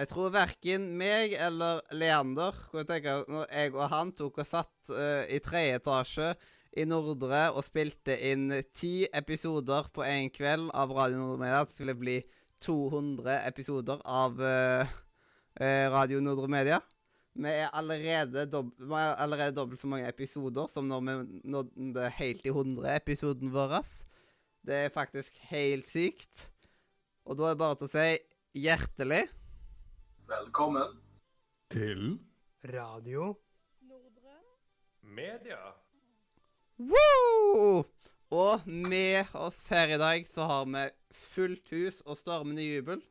Jeg tror verken meg eller Leander kunne tenke Når jeg og han tok og satt uh, i tredje etasje i Nordre og spilte inn ti episoder på én kveld av Radio Nordre Media, det skulle bli 200 episoder av uh, Radio Nordre Media. Vi er allerede, dob er allerede dobbelt så mange episoder som når vi nådde helt i 100-episoden vår. Det er faktisk helt sykt. Og da er det bare til å si hjertelig Velkommen. Til Radio Nordre. media. Woo! Og med oss her i dag så har vi fullt hus og stormende jubel.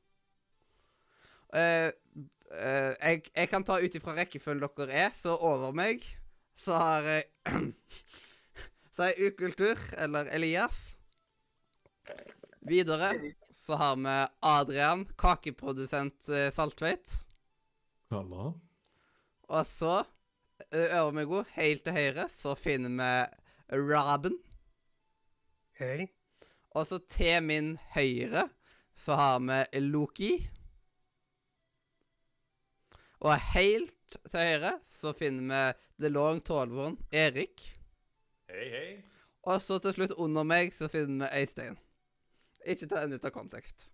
Uh, uh, jeg, jeg kan ta ut ifra rekkefølgen dere er, så over meg så har jeg Så har jeg Ukultur, eller Elias. Videre så har vi Adrian, kakeprodusent eh, Saltveit. Halla. Og så, ører over meg god, helt til høyre, så finner vi Robin. Hei. Og så til min høyre så har vi Loki. Og helt til høyre så finner vi The Long Tallborn Erik. Hei, hei. Og så til slutt under meg så finner vi Øystein. Ikke ta den ut av kontekst.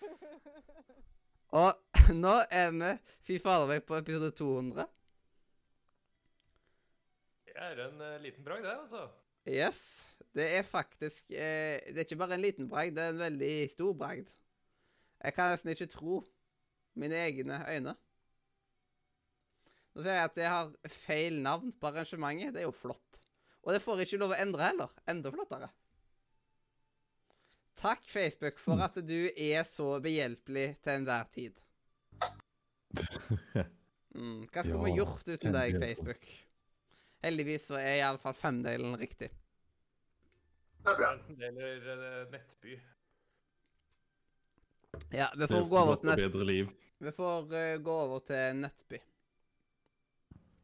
Og nå er vi fy fader meg på episode 200. Det er en uh, liten bragd, det, altså. Yes. Det er faktisk eh, Det er ikke bare en liten bragd, det er en veldig stor bragd. Jeg kan nesten ikke tro mine egne øyne. Nå ser jeg at jeg har feil navn på arrangementet. Det er jo flott. Og det får ikke lov å endre heller. Enda flottere. Takk, Facebook, for at du er så behjelpelig til enhver tid. Mm. Hva skulle vi Ja, gjort uten deg. Facebook? Heldigvis så er iallfall femdelen riktig. Det er bra. Eller eh, Nettby. Ja, vi får gå over til, og nett, bedre liv. vi får, eh, gå over til Nettby.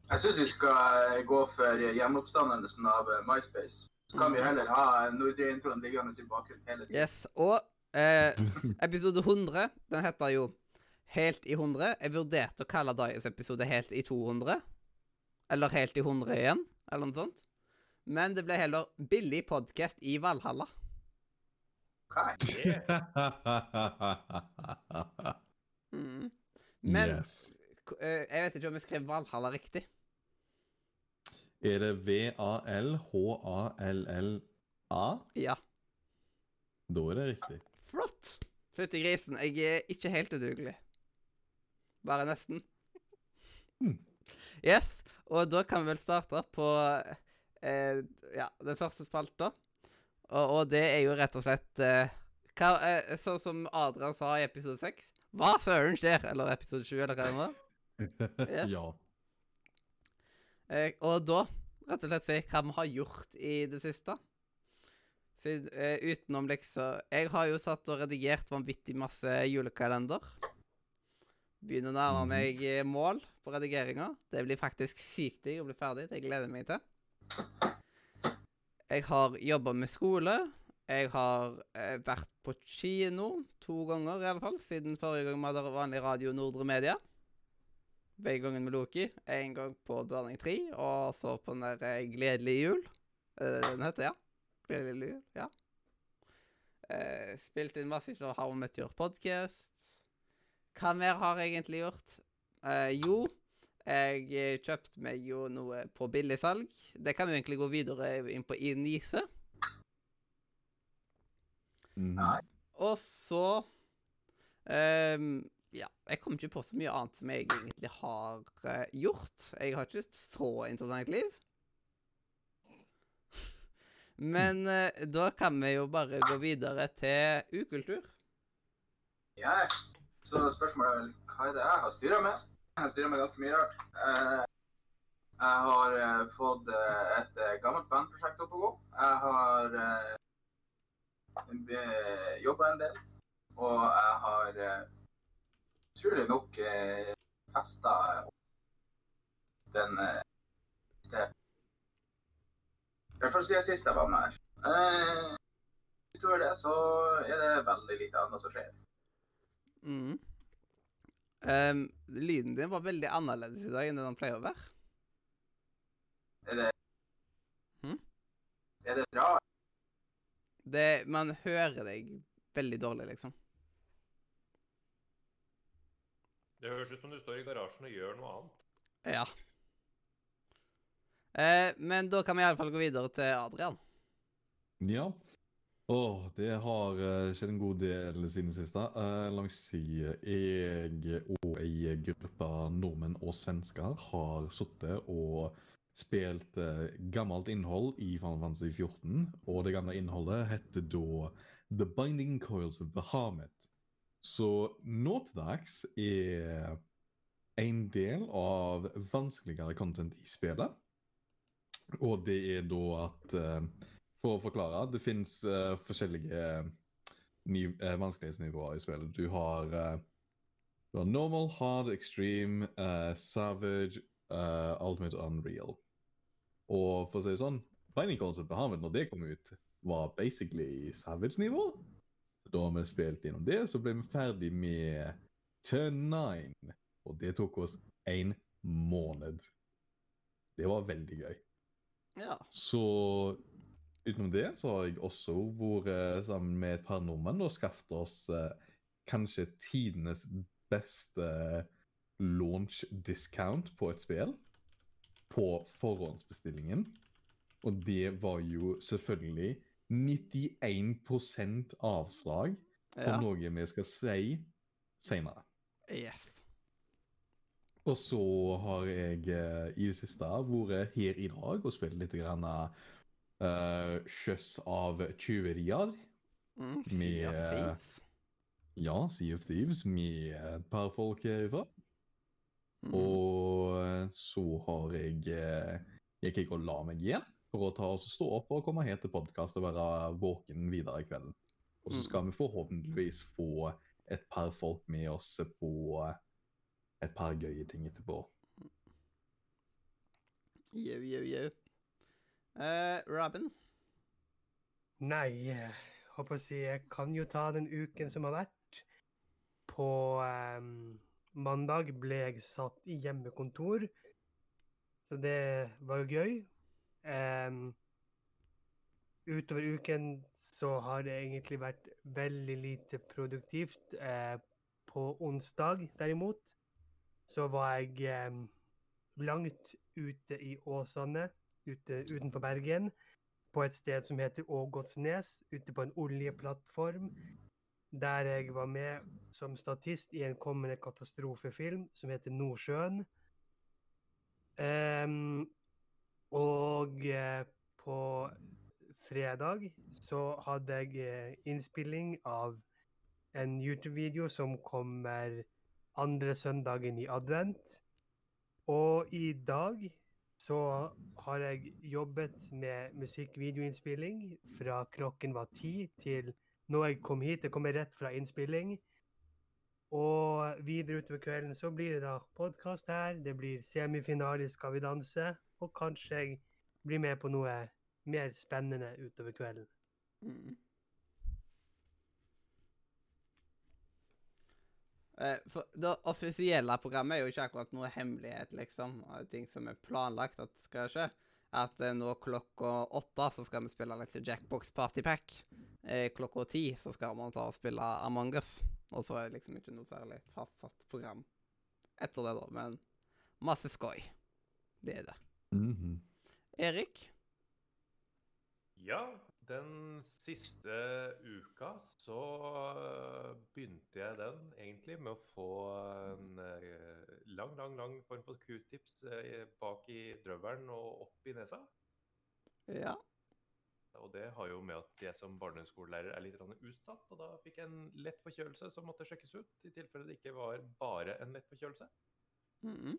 Jeg syns vi skal gå for hjemmeoppstandelsen av eh, MySpace. Så kan vi heller ha Nordre-introen liggende i bakgrunnen hele tiden. Yes, og eh, episode 100, den heter jo Helt i 100. Jeg vurderte å kalle dagens episode Helt i 200. Eller Helt i 100 igjen, eller noe sånt. Men det ble heller Billig podkast i Valhalla. Okay. Mm. Men yes. eh, jeg vet ikke om jeg skrev Valhalla riktig. Er det V-A-L-H-A-L-L-A? Ja. Da er det riktig. Flott. Fytti grisen, jeg er ikke helt udugelig. Bare nesten. Hmm. Yes, og da kan vi vel starte på eh, ja, den første spalta. Og, og det er jo rett og slett eh, hva, eh, Sånn som Adrian sa i episode 6. Hva søren skjer? Eller episode 7, eller hva det var. Yes. ja. Eh, og da rett og slett si hva vi har gjort i det siste. Siden, eh, utenom liksom Jeg har jo satt og redigert vanvittig masse julekalender. Begynner å nærme Mhm. meg eh, mål på redigeringa. Det blir faktisk sykt digg å bli ferdig. Det gleder jeg meg til. Jeg har jobba med skole. Jeg har eh, vært på kino to ganger, i alle fall, siden forrige gang vi hadde vanlig radio Nordre Media. Begge gangene med Loki. En gang på Burning 3, og så på den der eh, Gledelig jul. Det den heter, ja? Gledelig jul, ja. Eh, spilt inn masse av How Met Your Podcast. Hva mer har jeg egentlig gjort? Eh, jo, jeg eh, kjøpte meg jo noe på billigsalg. Det kan vi egentlig gå videre inn på i Nise. Mhm. Nei. Og så ehm, Ja, jeg kom ikke på så mye annet som jeg egentlig har uh, gjort. Jeg har ikke et så interessant liv. Men uh, da kan vi jo bare gå videre til ukultur. Ja. Så spørsmålet er vel hva er det jeg har styra med? Jeg har styra med ganske mye rart. Uh, jeg har fått et gammelt bandprosjekt opp å gå. Jeg har uh, jobba en del. Og jeg har utrolig nok eh, festa den eh, I hvert fall siden sist jeg var med her. Eh, utover det så er det veldig lite annet som skjer. Mm. Um, lyden din var veldig annerledes i dag enn det den pleier å være. Er det Hm? Er det bra? Det, man hører deg veldig dårlig, liksom. Det høres ut som du står i garasjen og gjør noe annet. Ja. Eh, men da kan vi iallfall gå videre til Adrian. Ja. Åh, det har eh, skjedd en god del siden sist. Uh, Eh, la meg si Jeg og ei gruppe nordmenn og svensker har sittet og spilt uh, gammelt innhold i Final Fantasy 14. Og det gamle innholdet heter da The Binding Coils of Bahamut. Så nå til dags er en del av vanskeligere content i spillet. Og det er da at eh, For å forklare, det fins forskjellige eh, vanskelighetsnivåer i spillet. Du har, eh, du har normal, hard, extreme, uh, savage, uh, ultimate unreal. Og for å si det sånn, Binding Concept Bahamut, når det kom ut, var basically savage-nivå. Da har vi spilt gjennom det, så ble vi ferdig med turn 9. Og det tok oss en måned. Det var veldig gøy. Ja. Så utenom det så har jeg også vært sammen med et par nordmenn og skaffet oss eh, kanskje tidenes beste launch discount på et spill. På forhåndsbestillingen. Og det var jo selvfølgelig 91 avslag på ja. noe vi skal si senere. Yes. Og så har jeg eh, i det siste vært her i dag og spilt litt grann uh, Sjøs av tyverier. Mm, Med- Thieves. Ja, Sea of Thieves med et par folk herifra. Mm. Og så har jeg gikk jeg og la meg igjen for å ta oss stå opp og komme her til podkast og være våken videre i kvelden. Og så Mm. skal vi forhåpentligvis få et par folk med oss på et par gøye ting etterpå. Yo, yo, yo. Eh, Robin? Nei, jeg håper å si jeg kan jo ta den uken som har vært. På um, mandag ble jeg satt i hjemmekontor, så det var jo gøy. Ehm, utover uken så har det egentlig vært veldig lite produktivt. Uh, på onsdag derimot så var jeg um, langt ute i Åsane, ute utenfor Bergen på et sted som heter Ågotsnes, ute på en oljeplattform. Der jeg var med som statist i en kommende katastrofefilm som heter Nordsjøen. Ehm, og eh, på fredag så hadde jeg eh, innspilling av en YouTube-video som kommer andre søndagen i advent. Og i dag så har jeg jobbet med musikkvideoinnspilling fra klokken var ti til når jeg kom hit. Jeg kommer rett fra innspilling. Og videre utover kvelden så blir det da podkast her. Det blir semifinale Skal vi danse. Og kanskje jeg blir med på noe mer spennende utover kvelden. Mm. Eh, for Det offisielle programmet er jo ikke akkurat noe hemmelighet, liksom. Ting som er planlagt at skal skje. At eh, nå klokka åtte så skal vi spille litt Jackbox Party Pack. Eh, klokka ti så skal man ta og spille Among us. Og så er det liksom ikke noe særlig fastsatt program etter det, da. Men masse skoj. Det er det. Mhm. Erik? Ja, den siste uka så øh, begynte jeg den egentlig med å få en øh, lang, lang, lang form for q-tips øh, bak i drøvelen og opp i nesa. Ja. Og det har jo med at jeg som barneskolelærer er litt utsatt, og da fikk jeg en lett forkjølelse som måtte sjekkes ut, i tilfelle det ikke var bare en lett forkjølelse. Mhm.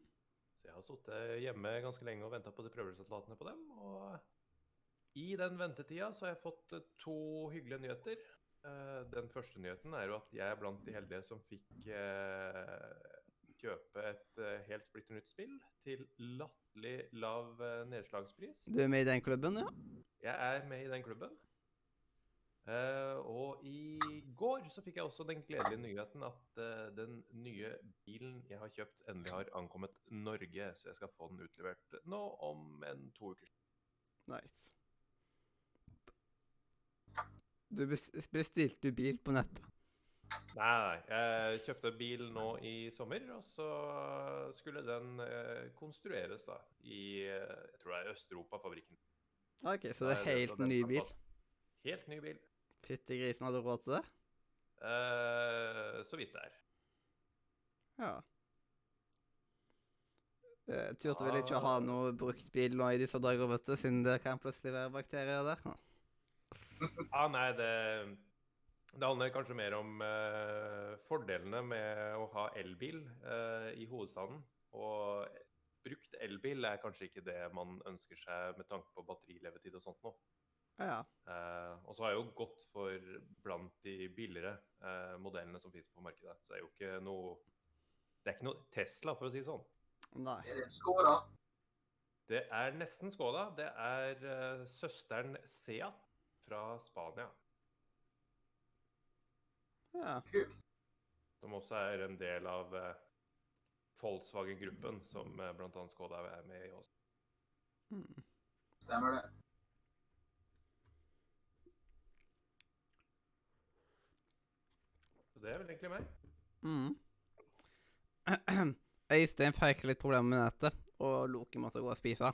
Så jeg har sittet hjemme ganske lenge og venta på de prøveresultatene på dem. Og i den ventetida så har jeg fått eh, to hyggelige nyheter. Eh, Den første nyheten er jo at jeg er blant de heldige som fikk eh, kjøpe et helt splitter nytt spill til latterlig lav nedslagspris. Du er med i den klubben, ja? Jeg er med i den klubben. Eh, og i går så fikk jeg også den gledelige nyheten at uh, den nye bilen jeg har kjøpt, endelig har ankommet Norge. Så jeg skal få den utlevert nå om en to uker. Nice. Du bestilte du bil på nettet. Nei. Jeg kjøpte bil nå i sommer, og så skulle den uh, konstrueres da i jeg tror det er Østeuropa-fabrikken. OK, så det er så helt ny bil. Helt ny bil. Fytti grisen, hadde du råd til det? Uh, så vidt det er. Ja. Uh, turte vel ikke å ha noe brukt bil nå i disse dager, vet du, siden det kan plutselig være bakterier der. Ja. ah, nei, det, det handler kanskje mer om eh, fordelene med å ha elbil eh, i hovedstaden. Og brukt elbil er kanskje ikke det man ønsker seg med tanke på batterilevetid og sånt nå. Ja. Eh, og så har jeg jo gått for blant de billigere eh, modellene som finnes på markedet. Så det er jo ikke noe Det er ikke noe Tesla, for å si det sånn. Nei. Er det Skoda? Det er nesten Skoda. Det er eh, søsteren Seat fra Spania. Ja. Kult. Som også er en del av eh, Volkswagen-gruppen, som eh, bl.a. Skoda er med i også. Mm. Stemmer det. Det er vel egentlig meg. Mm. Øystein fikk litt problemer med nettet, og Loki måtte gå og spise.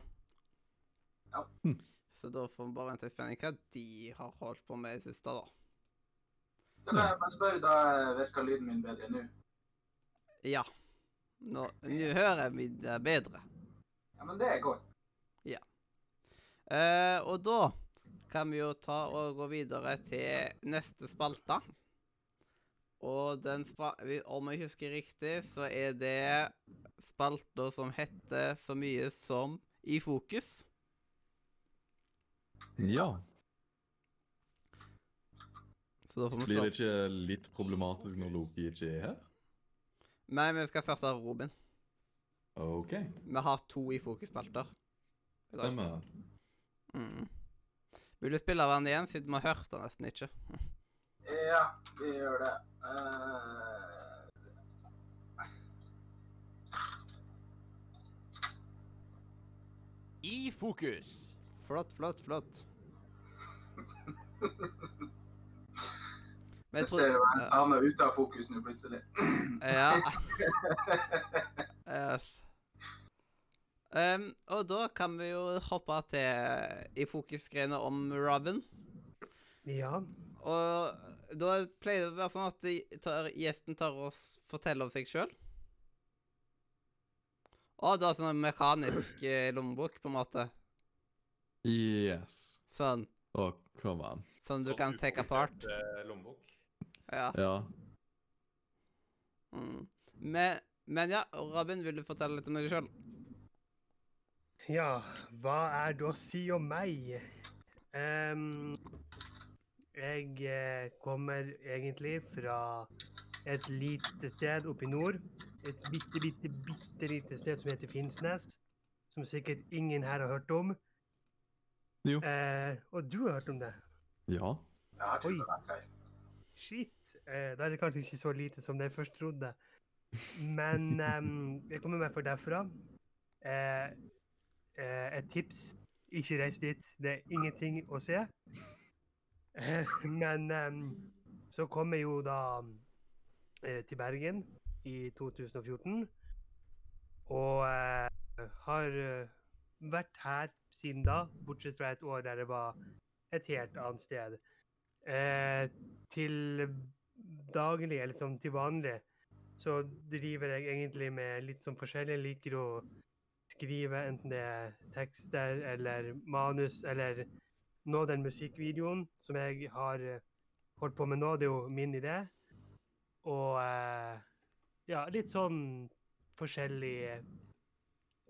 Ja. Hm. Så da får vi bare vente i spenning hva de har holdt på med i det siste, da. Kan jeg bare spørre, da virker lyden min bedre nå? Ja. Nå, nå hører jeg meg bedre. Ja, men det er godt. Eh, og da kan vi jo ta og gå videre til neste spalte. Og den spa om jeg husker riktig, så er det spalter som heter så mye som I fokus. Ja. Så da får vi Blir det ikke litt problematisk når Loki ikke er her? Nei, men vi skal først ha Robin. OK. Vi har to I fokus-spalter. Stemmer. Mm. Vil du spille av den igjen, siden vi har hørt den nesten ikke? Ja, vi gjør det. Uh... I fokus. Flott, flott, flott. Men jeg tror- ser jo en ja. same ute av fokus nå plutselig. Ja. Yes. um, og da kan vi jo hoppe til i fokusgreiene om Robin. Ja. Og da pleier det å være sånn at tar, gjesten tar og forteller om seg sjøl. du har sånn mekanisk eh, lommebok, på en måte. Yes. Sånn, Å, come on. sånn du Sånn kan take apart. eh, lommebok. Ja. Ja. Mm. Men, men ja, Robin, vil du fortelle litt om deg sjøl? Ja, hva er det å si om meg? Em, jeg eh, kommer egentlig fra et lite sted oppe i nord. Et bitte, bitte, bitte lite sted som heter Finnsnes. Som sikkert ingen her har hørt om. Jo. Eh, og du har hørt om det? Ja. Jeg har Oi. ikke vært her. Shit. Eh, da er det kanskje ikke så lite som jeg først trodde. Men jeg kommer meg for derfra. Eh, eh, et tips. Ikke reis dit. Det er ingenting å se. Eh, men um, så kom jeg jo da eh, til Bergen i 2014. Og eh, har eh, vært her siden da, bortsett fra et år der det var et helt annet sted. Eh, til daglig, eller som til vanlig, så driver jeg egentlig med litt sånn forskjellig. Jeg liker å skrive enten det er tekster eller manus, eller nå den musikkvideoen som jeg har eh, holdt på med nå. Det er jo min idé. Og eh, ja, litt sånn forskjellig eh,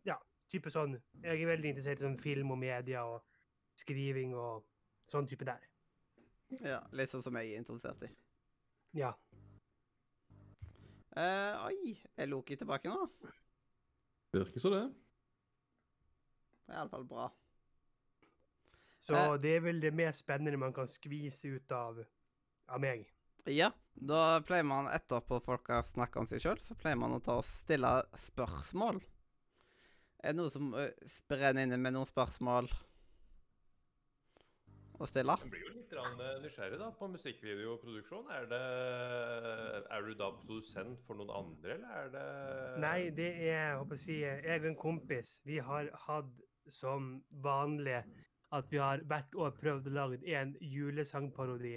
Ja, type sånn Jeg er veldig interessert i sånn film og media og skriving og sånn type der. Ja, litt sånn som jeg er interessert i. Ja. Eh, oi, er Loki tilbake nå? Virker så det. Det er iallfall bra. Så Eh. det er vel det mest spennende man kan skvise ut av, av meg. Ja, da pleier man etterpå folk har snakka om seg sjøl, så pleier man å ta og stille spørsmål. Er det noe som uh, brenner inne med noen spørsmål å stille? Jeg blir jo litt eh, nysgjerrig da, på musikkvideoproduksjon. Er, det, er du da produsent for noen andre, eller er det Nei, det er jeg håper å si, jeg og en kompis. Vi har hatt som vanlig at vi har hvert år prøvd å lage en julesangparodi.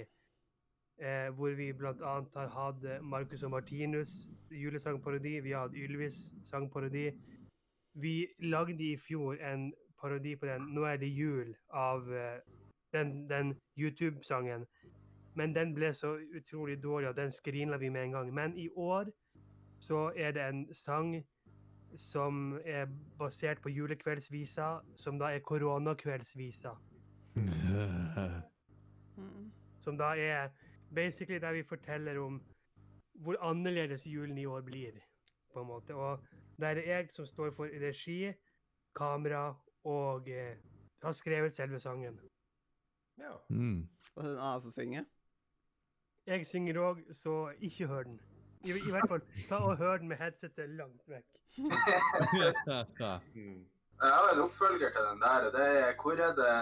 Eh, hvor vi bl.a. har hatt Marcus og Martinus julesangparodi. Vi har hatt Ylvis sangparodi. Vi lagde i fjor en parodi på den 'Nå er det jul' av eh, den, den YouTube-sangen. Men den ble så utrolig dårlig, og den skrinla vi med en gang. Men i år så er det en sang som er basert på julekveldsvisa, som da er koronakveldsvisa. Mm. Som da er basically der vi forteller om hvor annerledes julen i år blir, på en måte. Og der er det jeg som står for regi, kamera og eh, har skrevet selve sangen. Ja. Mm. Og den andre som synger. Jeg synger òg, så ikke hør den. I, I hvert fall ta og hør den med headsetet langt vekk. Mm. Jeg har en oppfølger til den der. Det er hvor er det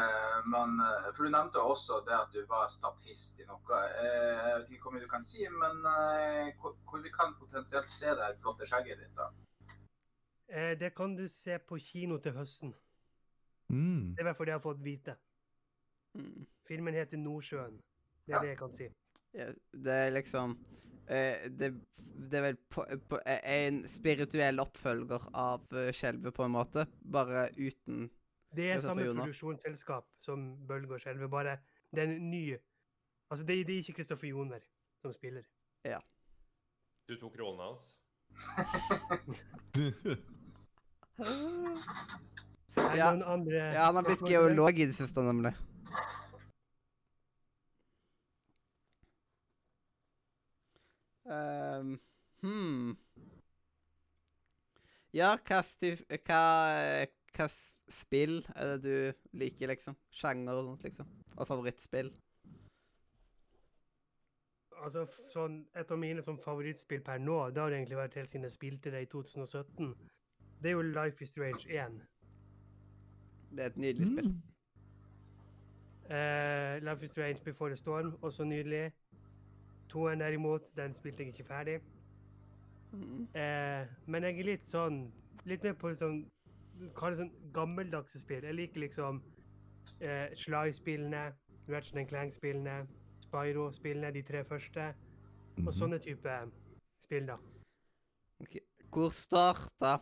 man For du nevnte også det at du var statist i noe. Eh, Jeg vet ikke hvor mye du kan si, men eh, hvor hvor vi kan potensielt se det her flotte skjegget ditt, da. Eh, det kan du se på kino til høsten. mm. Det er i hvert fall det jeg har fått vite. Mm. Filmen heter Nordsjøen. Det er det jeg kan si. Ja, det er liksom eh, det, det er vel på, på, eh, en spirituell oppfølger av uh, Skjelvet, på en måte. Bare uten Det er samme produksjonsselskap som Bølge og Skjelvet, bare det er en ny Altså, det, det er ikke Kristoffer Joner som spiller. Ja. Du tok rollen hans. Ja. andre Ja, han har blitt geolog i det siste, nemlig. Ehm, hmm. Ja, hva, hva, hva spill er det du liker, liksom? Sjanger og sånt, liksom? Og favorittspill? Altså, sånn, Et av mine sånn, favorittspill per nå, det har egentlig vært helt siden jeg spilte det i 2017. Det er jo Life is Strange 1. Det er et nydelig spill. Mm. Eh, Life is Strange Before the Storm, også nydelig. Toeren derimot, den spilte jeg ikke ferdig. Mm. Eh, men jeg er litt sånn Litt mer på sånn Kall det sånn gammeldagse spill. Jeg liker liksom eh, Sly-spillene, Ratchet Clank-spillene, Spyro-spillene, de tre første. Og Mhm. sånne type spill, da. Ok. Hvor starta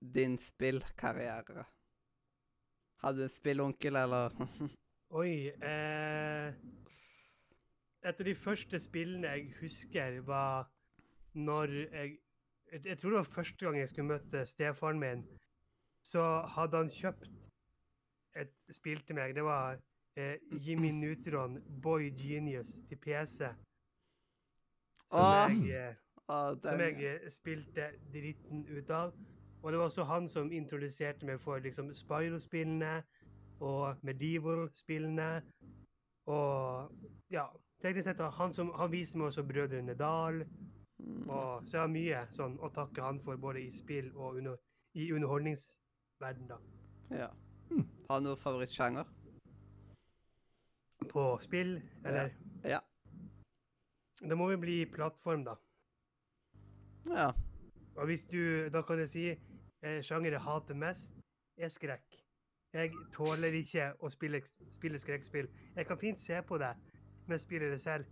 din spillkarriere? Hadde du spillonkel, eller? Oi eh, Et av de første spillene jeg husker, var når jeg jeg, tror det var første gang jeg skulle møte stefaren min. Så hadde han kjøpt et spill til meg. Det var eh, Jimmy Neutron Boy Genius til PC. Som Åh! jeg, eh, Å, som jeg eh, spilte dritten ut av. Og det var også han som introduserte meg for liksom Spyro-spillene og Medieval-spillene. Og ja, teknisk sett han, som, han viste meg også Brødrene Dal. Mm. Og så jeg har mye sånn å takke han for både i spill og under, i underholdningsverden da. Ja. Mm. Har du noen favorittsjanger? På spill, eller? Ja. Det må vel bli plattform, da. Ja. Og hvis du, da kan jeg si, eh, sjanger jeg hater mest, er skrekk. Jeg tåler ikke å spille, spille skrekkspill. Jeg kan fint se på det, men spiller det selv,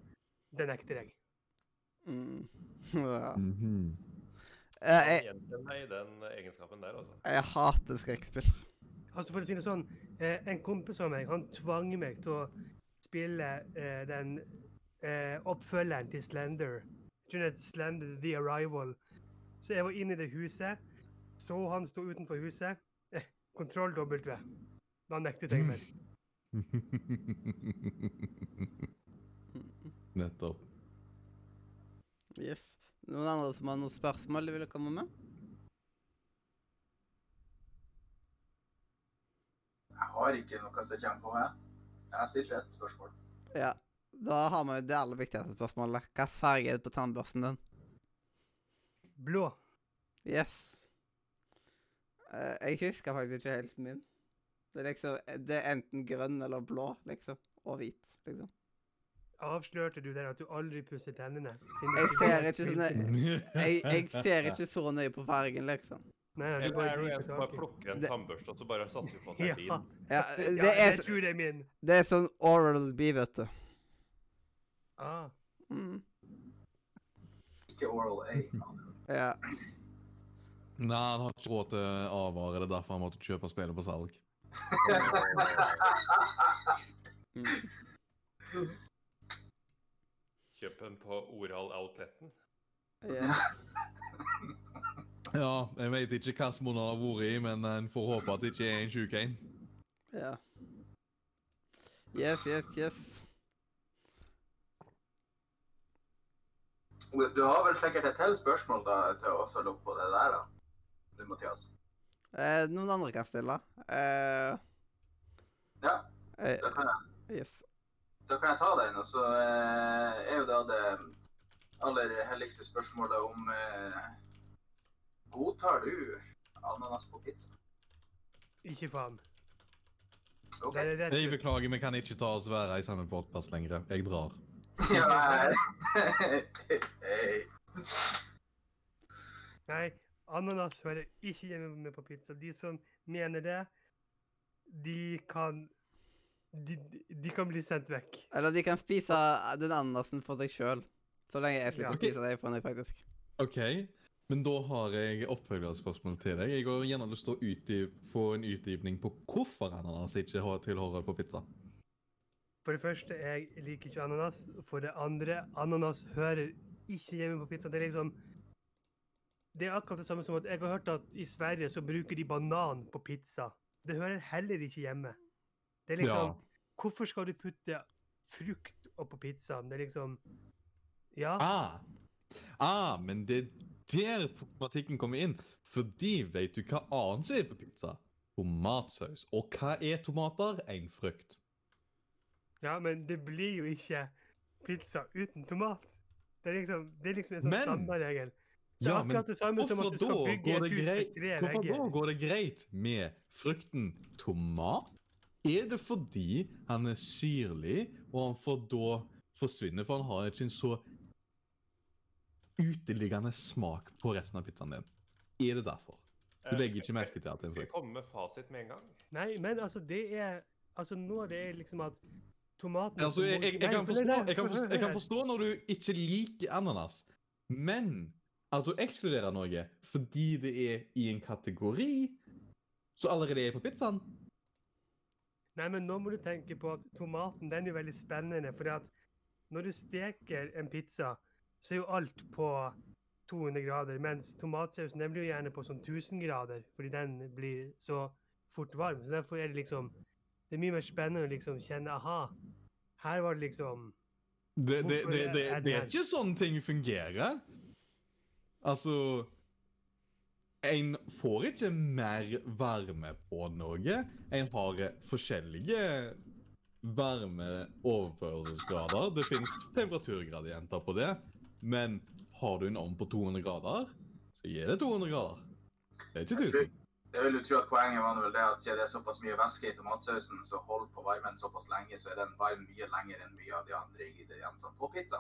det nekter jeg. Mm. ja. Mm -hmm. Jeg, i den egenskapen der, altså. jeg hater skrekkspill. Altså for å si det sånn, eh, en kompis av meg, han tvang meg til å spille eh, den eh, oppfølgeren til Slender. Slender The Arrival. Så jeg var inne i det huset, så han stå utenfor huset, eh, kontroll W. Da nektet jeg meg. Nettopp. Yes. Noen andre som har noen spørsmål de ville komme med? Jeg har ikke noe som kommer på, jeg. Jeg har stilt et spørsmål. Ja. Da har vi det aller viktigste spørsmålet. Hvilken farge er det på tannbørsten din? Blå. Yes. Eh, jeg husker faktisk ikke helt min. Det er liksom Det er enten grønn eller blå, liksom. Og hvit, liksom. Avslørte du der at du aldri pusser tennene? Jeg ser ikke sånn jeg, jeg ser ikke så nøye på fargen, liksom. Nei, nei, du Eller bare er du en som bare plukker en tannbørste, og så bare satser vi på at det Ja, er din? Ja, ja, det jeg er, tror det er min. det er sånn Oral B, vet du. Ah. Mm. Ikke Oral A. Ja. Nei, han har ikke råd til avvare. Det er derfor han måtte kjøpe spillet på salg. Mm. Den på Oral-outletten. Yes. Ja, jeg vet ikke hvilken måned han har vært i, men en får håpe at det ikke er en sjuk en. Ja. Yes, yes, yes. Du har vel sikkert et til spørsmål da, til å følge opp på det der, da? Du, Mathias. Eh, noen andre kan stille. Eh, Ja, Det kan jeg, yes. Da kan jeg ta den. Og så eh, er jo da det aller helligste spørsmålet om eh, Godtar du ananas på pizza? Ikke faen. OK. Det det, det, Jeg beklager, vi kan ikke ta oss være i samme podkast lenger. Jeg drar. Ja, nei. Hei. Nei, ananas hører ikke hjemme med på pizza. De som mener det, de kan De, de kan bli sendt vekk. Eller de kan spise den ananasen for seg sjøl. Så lenge jeg slipper Ja. å spise det for meg, faktisk. OK, men da har jeg oppfølgerspørsmål til deg. Jeg har gjerne lyst til å utdyp, få en utdypning på hvorfor ananas ikke har- tilhører på pizza. For det første, jeg liker ikke ananas. For det andre, ananas hører ikke hjemme på pizza. Det er liksom Det er akkurat det samme som at jeg har hørt at i Sverige så bruker de banan på pizza. Det hører heller ikke hjemme. Det er liksom Hvorfor skal du putte frukt oppå pizzaen? Det er liksom Ja. Ah. ah, men det er der problematikken kommer inn. Fordi vet du hva annet som er på pizza? Tomatsaus. Og hva er tomater? En frukt. Ja, men det blir jo ikke pizza uten tomat. Det er liksom, det er liksom en sånn Men- standardregel. Det er Ja, men det samme hvorfor da du skal bygge går det greit, hvorfor da går det greit med frukten tomat? Er det fordi han er syrlig, og han får da forsvinne, for han har ikke en så uteliggende smak på resten av pizzaen din? Er det derfor? Du Eh, legger ikke merke til at det er en Skal vi komme med fasit med en gang? Nei, men altså, det er Altså, nå er det liksom at tomaten Altså, jeg, jeg, jeg, kan forstå, jeg, kan forstå, jeg kan forstå når du ikke liker ananas, men at du ekskluderer noe fordi det er i en kategori som allerede er på pizzaen Nei, men nå må du tenke på at tomaten den er veldig spennende. For når du steker en pizza, så er jo alt på 200 grader. Mens tomatsausen den blir jo gjerne på sånn 1000 grader, fordi den blir så fort varm. Så derfor er det liksom Det er mye mer spennende å liksom kjenne aha, her var det liksom Det, det, det, det, det er ikke sånn ting fungerer. Altså En får ikke mer varme på noe. En har forskjellige varmeoverførselsgrader. Det finnes temperaturgradienter på det. Men har du en ovn på 200 grader, så gir det 200 grader. Det er ikke 1000. Jeg vil jo tro at Poenget var vel det at siden det er såpass mye væske i tomatsausen, så hold på varmen såpass lenge, så er den varm mye lenger enn mye av de andre ingrediensene på pizza.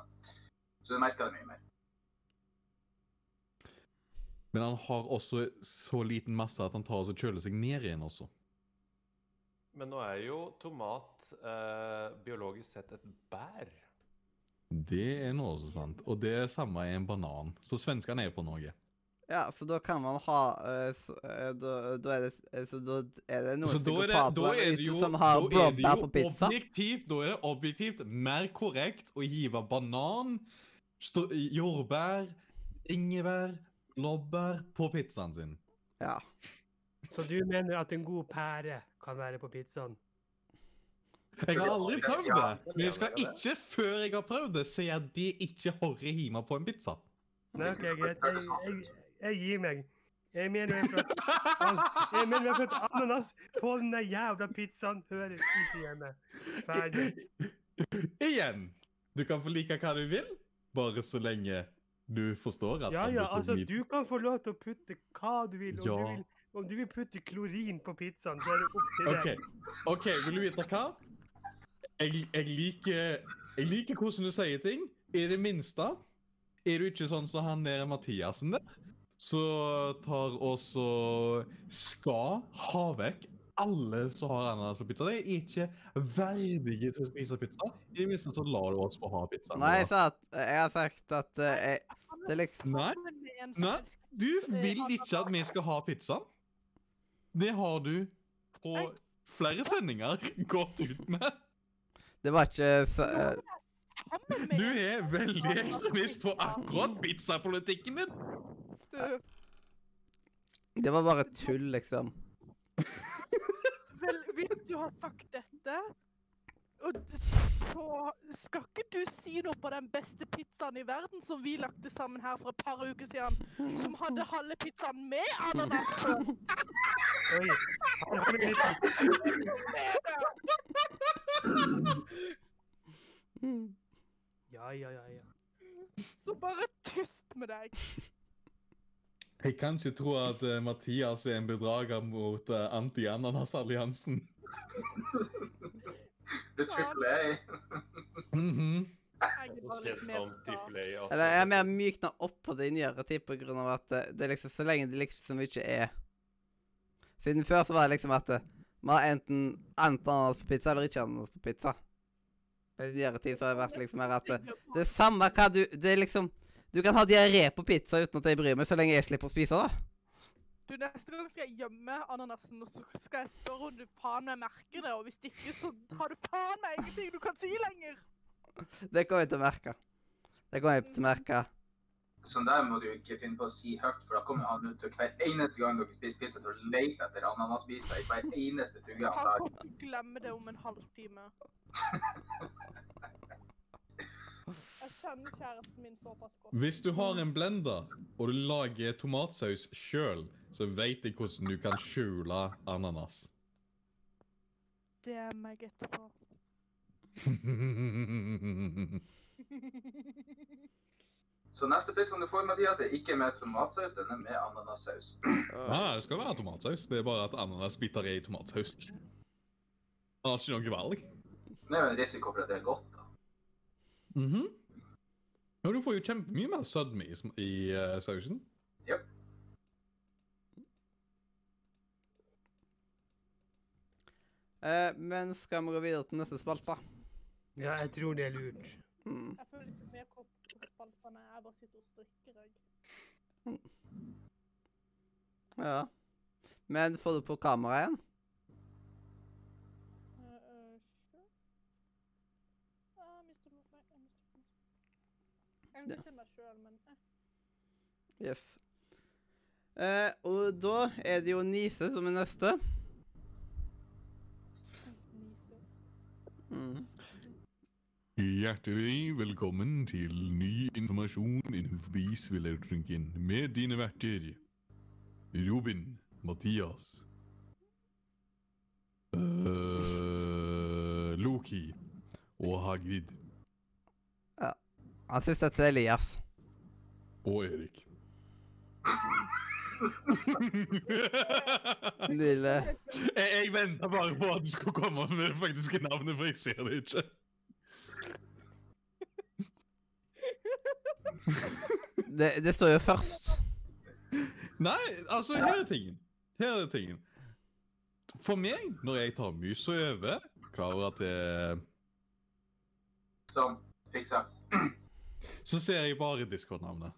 Så du merker det mye mer. Men han har også så liten masse at han tar og kjøler seg ned igjen også. Men nå er jo tomat eh, biologisk sett et bær. Det er noe også sant. Og det er samme er en banan. Så svenskene er på Norge. Ja, så da kan man ha eh, så, eh, da, da, er det, eh, så da er det noen er psykopater er ute som har blåbær på pizza. objektivt, da er det objektivt mer korrekt å hive banan, stå, jordbær, ingevær, blåbær på pizzaen sin. Ja. Så du mener at en god pære kan være på pizzaen? Jeg har aldri prøvd det, men jeg skal ikke, før jeg har prøvd det, si at de ikke hører hjemme på en pizza. Nei, OK, greit. Jeg, jeg, jeg gir meg. Jeg mener at, at ananas på den der jævla pizzaen hører ikke hjemme. Ferdig. Igjen, Du kan få like hva du vil, bare så lenge du forstår at Ja, ja, blir altså, du kan få lov til å putte hva du vil. Om, Ja. du, vil om du vil putte klorin på pizzaen, så er det opp til OK, deg. ok, vil du vite hva? Jeg, jeg, liker, jeg liker hvordan du sier ting. I det minste er du ikke sånn som han nede Mathiasen der, så tar også skal ha vekk alle som har ananas på pizza. De er ikke verdige til å spise pizza. I det minste så lar du oss få ha pizzaen. Nei, jeg sa at Jeg har sagt at uh, jeg, det er liksom Nei, nei, Du vil ikke at vi skal ha pizzaen. Det har du på flere sendinger gått ut med. Det var ikke så, uh... Du er veldig ekstremist på akkurat pizzapolitikken din. Du, Det var bare tull, liksom. Vel, hvis du har sagt dette, og så skal ikke du si noe på den beste pizzaen i verden som vi lagde sammen her for et par uker siden, som hadde halve pizzaen med ananas på. Oi, Ja, ja, ja. ja. Så bare tyst med deg. Jeg kan ikke tro at uh, Mathias er en bedrager mot uh, anti-ananas-alliansen. Det er triple A. Mhm. Jeg er mer jeg mykna opp på det i nyere tid på grunn av at eh, det er liksom så lenge det liksom ikke er Siden før så var det liksom at vi man har enten enten ananas på pizza eller ikke ananas på pizza. I nyere tid så har det vært liksom her at det er samme hva du Det er liksom Du kan ha diaré på pizza uten at jeg bryr meg, så lenge jeg slipper å spise det. Du, Neste gang skal jeg gjemme ananasen, og så skal jeg spørre om du faen meg merker det. Og hvis ikke, så har du faen meg ingenting du kan si lenger. Det kommer jeg til å merke. Det kommer jeg til å merke. Sånn der må du ikke finne på å si høyt, for da kommer han ut til hver eneste gang dere spiser pizza til å lete etter ananasbiter i hver eneste tugge dagen. han kommer til ikke glemme det om en halvtime. Jeg kjenner kjæresten min såpass godt. Hvis du har en blender, og du lager tomatsaus sjøl, så veit jeg hvordan du kan skjule ananas. Det er meg etterpå. Så neste pizzaen du får, Mathias, er ikke med tomatsaus, den er med ananassaus. Nei, det skal være tomatsaus. Det er bare at ananasbiter er i tomatsaus. Har ikke noe valg. Det er jo en risiko for at det er godt, da. Mhm. Og du får jo kjempemye mer sødme i, i eh, sausen. Uh, men skal vi gå videre til neste spalte? Ja, jeg tror det er lurt. Mm. Jeg føler ikke mer kopp på spaltene. Jeg bare sitter og strikker, jeg. Ja. Men får du på kamera igjen? Uh, uh, sure. Ah, mistet meg. Nei, jeg mistet meg. Jeg Ja. husker meg selv, men eh. Yes. Eh, og da er det jo Nise som er neste. Mm. Hjertelig velkommen til ny informasjon innenfor spillelektronikken med dine verter Robin, Mathias uh, Loki og Hagrid Ja. Han syns dette er Elias. og Erik. Nydelig. jeg jeg venta bare på at du skulle komme med det faktiske navnet, for jeg ser det ikke. Det, det står jo først. Nei, altså, her er tingen. Her er tingen. For meg, når jeg tar musa over kamera til Sånn, fiksa. Så ser jeg bare Discord-navnet.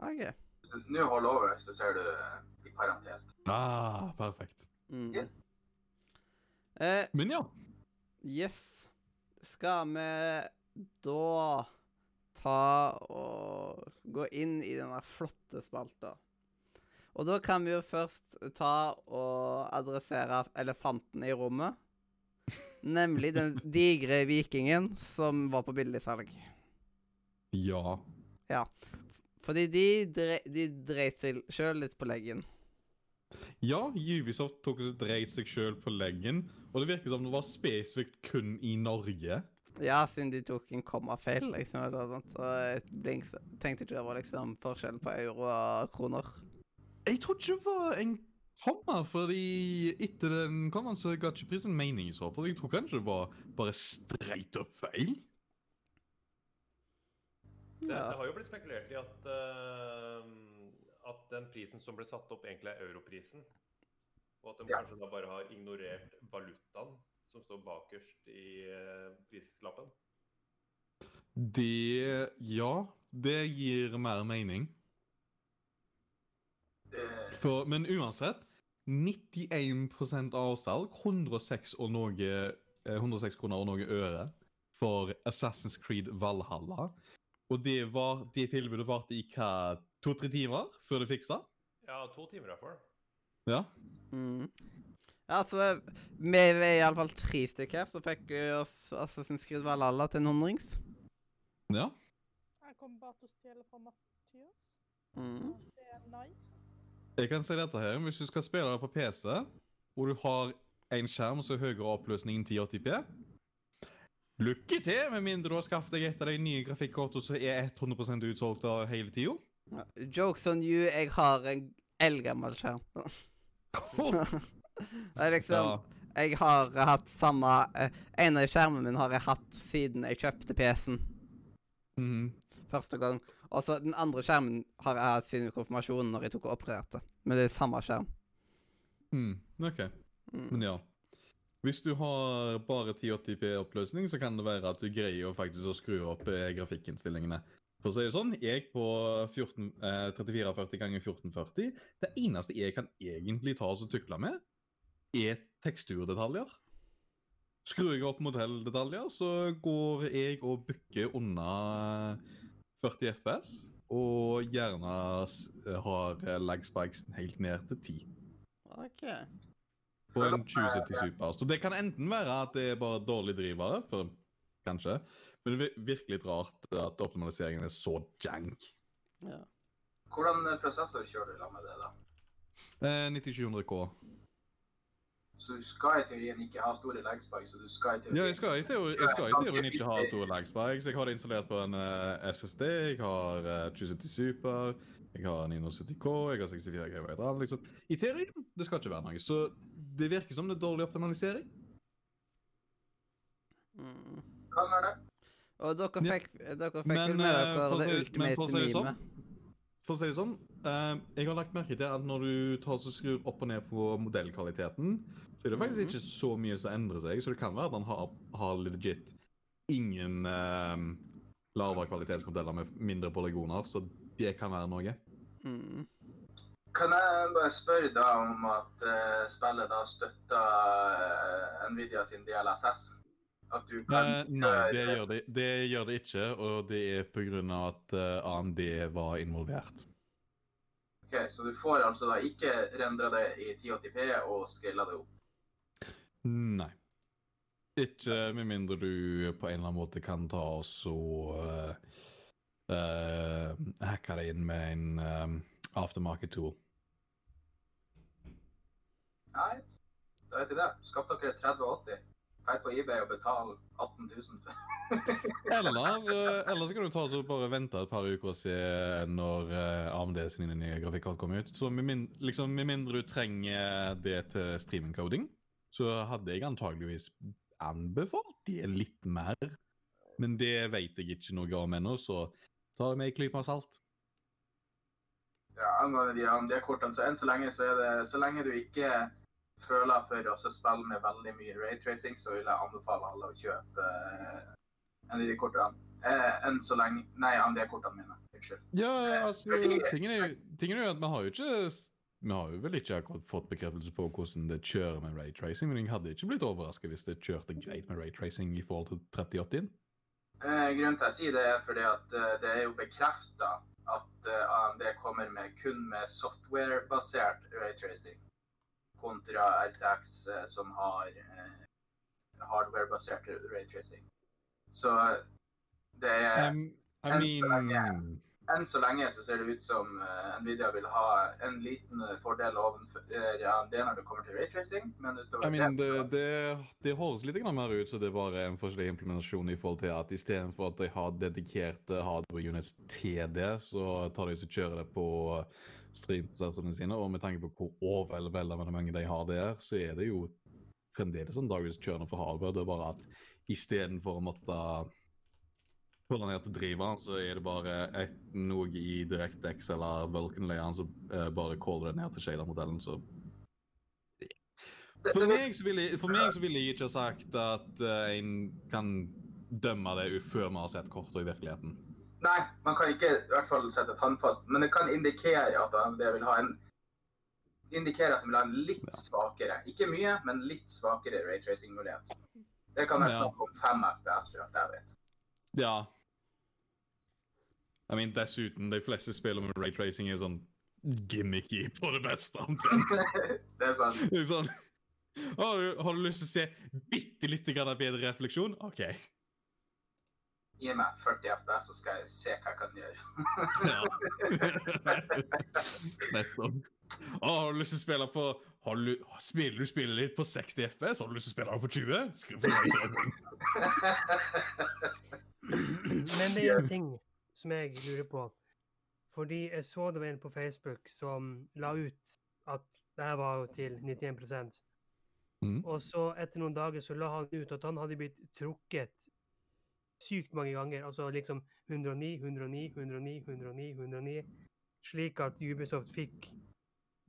OK. du Nå holder over, så ser du eh, i parentes. Ah, perfekt. Mm. Yeah. Eh, Men ja. yes. Skal vi da ta og gå inn i denne flotte spalta? Og da kan vi jo først ta og adressere elefanten i rommet. Nemlig den digre vikingen som var på billigsalg. Ja. Fordi de, dre de dreit seg sjøl litt på leggen. Ja, Ubisoft tok og dreit seg sjøl på leggen. Og det virker som det var spesifikt kun i Norge. Ja, siden de tok en kommafeil, liksom. Eller noe sånt. Så jeg tenkte ikke det var liksom forskjellen på euro og kroner. Jeg tror ikke det var en komma, fordi etter den kommaen så ga ikke prisen mening i så fall. Jeg tror kanskje det var bare straight up feil. Det, det har jo blitt spekulert i at, uh, at den prisen som ble satt opp, egentlig er europrisen. Og at de Ja. kanskje da bare har ignorert valutaen som står bakerst i uh, prislappen. Det Ja, det gir mer mening. Eh, For, men uansett 91% avsalg, 106, og noe, eh, 106 kroner og noe øre for Assassin's Creed Valhalla. Og det, var, det tilbudet varte i hva, to-tre timer før det fiksa? Ja, to timer i hvert fall. Ja. Mm. Ja, altså, vi er iallfall tre stykker her, så fikk vi oss Assassin's Creed Valhalla til en hundrings. ja. Jeg kommer bare til å stjele fra Mathias. Mm. Det er nice. Jeg kan si dette her. Hvis du skal spille det på PC, og du har en skjerm som er høyere oppløsning enn 1080p Lykke til, med mindre du har skaffet deg et av de nye grafikkortene som er 100 utsolgt av hele tida. Ja. Jokes on you, jeg har en eldgammel skjerm. det er liksom Ja. Jeg har hatt samme eh, En av skjermene mine har jeg hatt siden jeg kjøpte PC-en Mm. første gang. Og så den andre skjermen har jeg hatt siden konfirmasjonen, når jeg tok og opererte. Men det er samme skjerm. Mm, OK. Mm. Men ja. Hvis du har bare 1080p-oppløsning, så kan det være at du greier faktisk å skru opp eh, grafikkinnstillingene. For å si det sånn, jeg på 14, eh, 3440 ganger 1440 Det eneste jeg kan egentlig ta og tukle med, er teksturdetaljer. Skrur jeg opp modelldetaljer, så går jeg og bukker unna 40 FPS. Og gjerne har eh, lag spikes helt ned til 10 OK. På en 2070 Super. Så det kan enten være at det er bare dårlig drivere, for kanskje. Men det er virkelig litt rart at optimaliseringen er så jank. Ja. Hvordan eh, prosessor kjører du da med det, da? Eh, 9700K. Så du skal i teorien ikke ha store leg spikes, du skal i teorien Ja, jeg skal i teori- jeg skal i teorien ikke ha to lag spikes. Jeg har det installert på en uh, SSD, jeg har uh, 2070 Super, jeg har 970K, jeg har 64 GB RAM. Liksom. I teorien det skal ikke være noe. Så det virker som det er dårlig optimalisering. Mm. Kan være det. Og dere Ja. fikk, dere fikk Men, vel med eh, dere det ultimate sånn, meme? For å si det sånn, uh, jeg har lagt merke til at når du tar så skrur opp og ned på modellkvaliteten, så er det faktisk Mhm. ikke så mye som endrer seg. Så det kan være at han har, har legit ingen uh, lavere kvalitetsmodeller med mindre polygoner, så det kan være noe. Mm. Kan jeg bare spørre da om at uh, spillet da støtter uh, Nvidia sin DLSS? At du kan uh, nei, det gjør det, det gjør det ikke, og det er av at AMD var involvert. Ok, Så du får altså da ikke rendra det i 1080p og skala det opp? Nei. Ikke med mindre du på en eller annen måte kan ta og så uh, uh, hacke det inn med en um, aftermarket tool. Nei, da vet jeg det. Skaff dere 3080. Dra på eBay og betal 18 000 for Eller, eh, eller så kan du ta og så bare vente et par uker og se når eh, AMD sine nye grafikkort kommer ut. Så med, min, liksom, med mindre du trenger det til streaming-coding, så hadde jeg antageligvis anbefalt det litt mer. Men det vet jeg ikke noe om ennå, så ta det med en klype med salt. Ja, angående de AMD-kortene, så enn så lenge så er det Så lenge du ikke føler jeg for å spille med veldig mye raytracing, så vil jeg anbefale alle å kjøpe uh, en av de kortene. Eh, enn så lenge Nei, AMD-kortene mine. Unnskyld. Ja, altså, fordi- tingen er, tingen er jo at vi har jo ikke vi har jo vel ikke akkurat fått bekreftelse på hvordan det kjører med raytracing, men jeg hadde ikke blitt overrasket hvis det kjørte greit med raytracing i forhold til 3080. Eh, grunnen til at jeg sier det, er fordi at uh, det er jo bekrefta at uh, AMD kommer med kun med software-basert raytracing, kontra RTX eh, som har eh, hardware-basert raytracing. Så det er Um, I enn så lenge- enn så lenge så ser det ut som eh, Nvidia vil ha en liten fordel ovenfor AMD når det kommer til raytracing, men utover I mean, det, det det, det høres litt mer ut som det er bare en forskjellig implementasjon i forhold til at istedenfor at de har dedikerte hardware units til det, så tar de og kjører det på streamprosessorene sine. Og med tanke på hvor overveldende mange de har der, så er det jo fremdeles en dagens kjørende for hardware. Det er bare at istedenfor å måtte holde ned til driveren, så er det bare et, noe i DirectX eller Vulcan-layeren som eh, bare caller det ned til shader-modellen. så for meg, så ville, jeg- ville jeg ikke ha sagt at uh, en kan dømme det før vi har sett kortene i virkeligheten. Nei, man kan ikke i hvert fall sette et håndfast, men det kan indikere at AMD vil ha en indikere at de vil ha en litt Ja. svakere, ikke mye, men litt svakere raytracing-mulighet. Det kan være Ja. snakk om 5 FPS, for alt jeg vet. Ja. I mean, dessuten, de fleste spiller med raytracing er sånn gimmicky på det beste, omtrent. det er sant. Det er sånn har du, har du lyst til å se bitte lite grann bedre refleksjon? OK. Gi meg 40 FPS, så skal jeg se hva jeg kan gjøre. Nettopp. Å, har du lyst til å spille på har du, Spiller du spiller litt på 60 FPS? Har du lyst til å spille på 20? Skriv på. Men det er en ting som jeg lurer på. Fordi jeg så det var en på Facebook som la ut at det her var jo til 91 mm. Og så etter noen dager så la han ut at han hadde blitt trukket sykt mange ganger. Altså liksom 109, 109, 109, 109, 109. Slik at Ubisoft fikk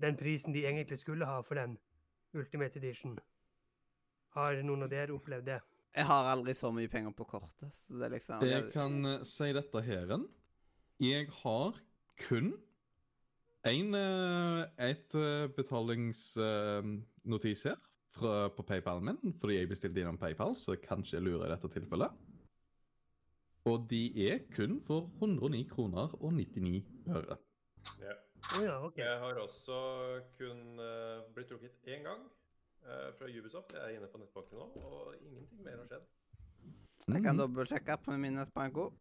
den prisen de egentlig skulle ha for den Ultimate Edition. Har noen av dere opplevd det? Jeg har aldri så mye penger på kortet, så det er liksom Jeg kan eh, si dette heren. Jeg har kun en, eh, et eh, betalingsnotis her fra, på PayPal min, fordi jeg bestilte innom PayPal, så kanskje jeg lurer i dette tilfellet. Og de er kun for 109 kroner og 99 øre. Ja. Oh, ja, okay. Jeg har også kun uh, blitt trukket én gang uh, fra Ubisoft. Jeg er inne på nettbanken nå, og ingenting mer har skjedd. Jeg Mm. kan dobbeltsjekke på min nettbanko.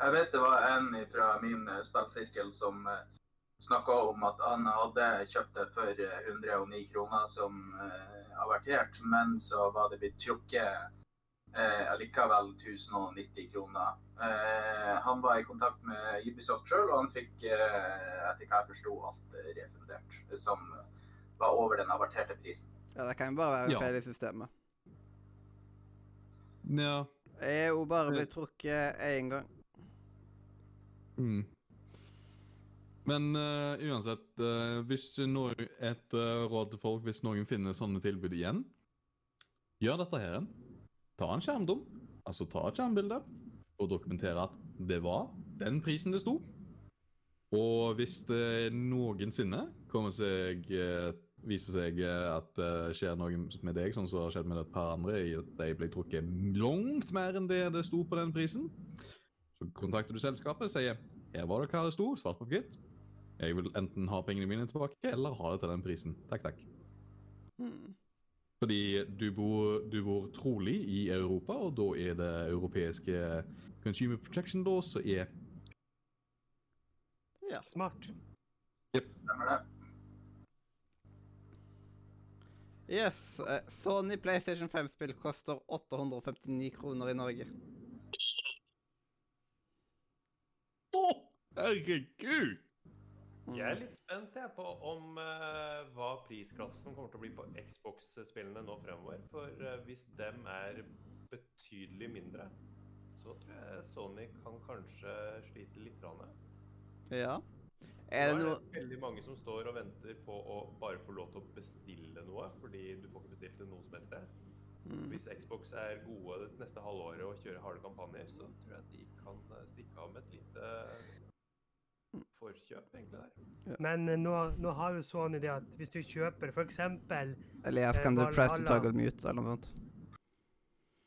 Jeg vet det var en fra min eh, spillsirkel som uh, snakka om at han hadde kjøpt det for eh, 109 kroner, som uh, avertert, men så var det blitt trukket eh, allikevel 1090 kroner. Eh, han var i kontakt med Ubisoft sjøl, og han fikk, eh, etter hva jeg forsto, alt eh, refundert. Som var over den averterte prisen. Ja, det kan jo bare være en Ja. feil i systemet. Ja. Jeg er jo bare blitt trukket én gang. Mm. Men uh, uansett, uh, hvis noe, et uh, råd til folk hvis noen finner sånne tilbud igjen, gjør dette her. Ta en skjermdom, altså ta et skjermbilde, og dokumentere at det var den prisen det sto. Og hvis det noensinne kommer seg, eh, viser seg eh, at det skjer noe med deg, sånn som har skjedd med et par andre, i at de ble trukket langt mer enn det det sto på den prisen, så kontakter du selskapet og sier her var det hva det sto, svart på hvitt. Jeg vil enten ha pengene mine tilbake, eller ha det til den prisen. Takk, takk. Hmm. Fordi du bor, du bor trolig i Europa, og da er det europeiske Consumer Protection Law som er Ja. Smart. Stemmer det? Yes. eh, Sony PlayStation 5-spill koster 859 kroner i Norge. Å, herregud! Jeg er litt spent jeg, på om uh, hva prisklassen kommer til å bli på Xbox-spillene nå fremover. For uh, hvis dem er betydelig mindre, så tror jeg Sony kan kanskje slite litt. Rane. Ja. Er det noe det veldig mange som står og venter på å bare få lov til å bestille noe, fordi du får ikke bestilt det noe som helst sted. Mm. Hvis Xbox er gode det neste halvåret og kjører harde kampanjer, så tror jeg de kan eh, stikke av med et lite forkjøp, egentlig, der. Men eh, nå, nå har jo Sony det at hvis du kjøper f.eks. Eller jeg kan du press to toggle mute eller noe sånt?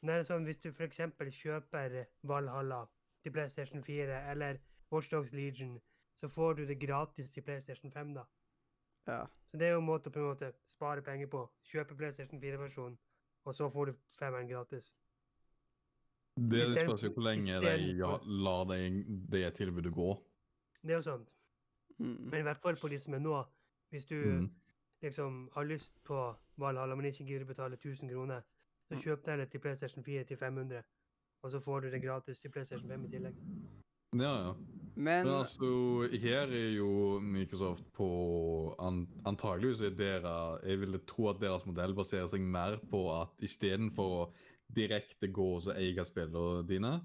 Nei, sånn, hvis du f.eks. kjøper Valhalla til PlayStation 4 eller Watchdogs Legion, så får du det gratis til PlayStation 5, da. Ja. Så det er jo en måte å på en måte spare penger på. Kjøpe PlayStation 4-versjonen, og så får du femmeren gratis. Det spørs jo hvor lenge de ja, lar det tilbudet gå. Det er jo sant. Mm. Men i hvert fall på de som er nå. Hvis du Mm. liksom har lyst på Valhalla, men ikke gidder betale 1000 kroner, så kjøp deg det til PlayStation 4 til 500. Og så får du det gratis til PlayStation 5 i tillegg. Ja, ja. Men Men altså, her er jo Microsoft på an, Antageligvis er dere Jeg ville tro at deres modell baserer seg mer på at istedenfor å direkte gå og eie spillene dine,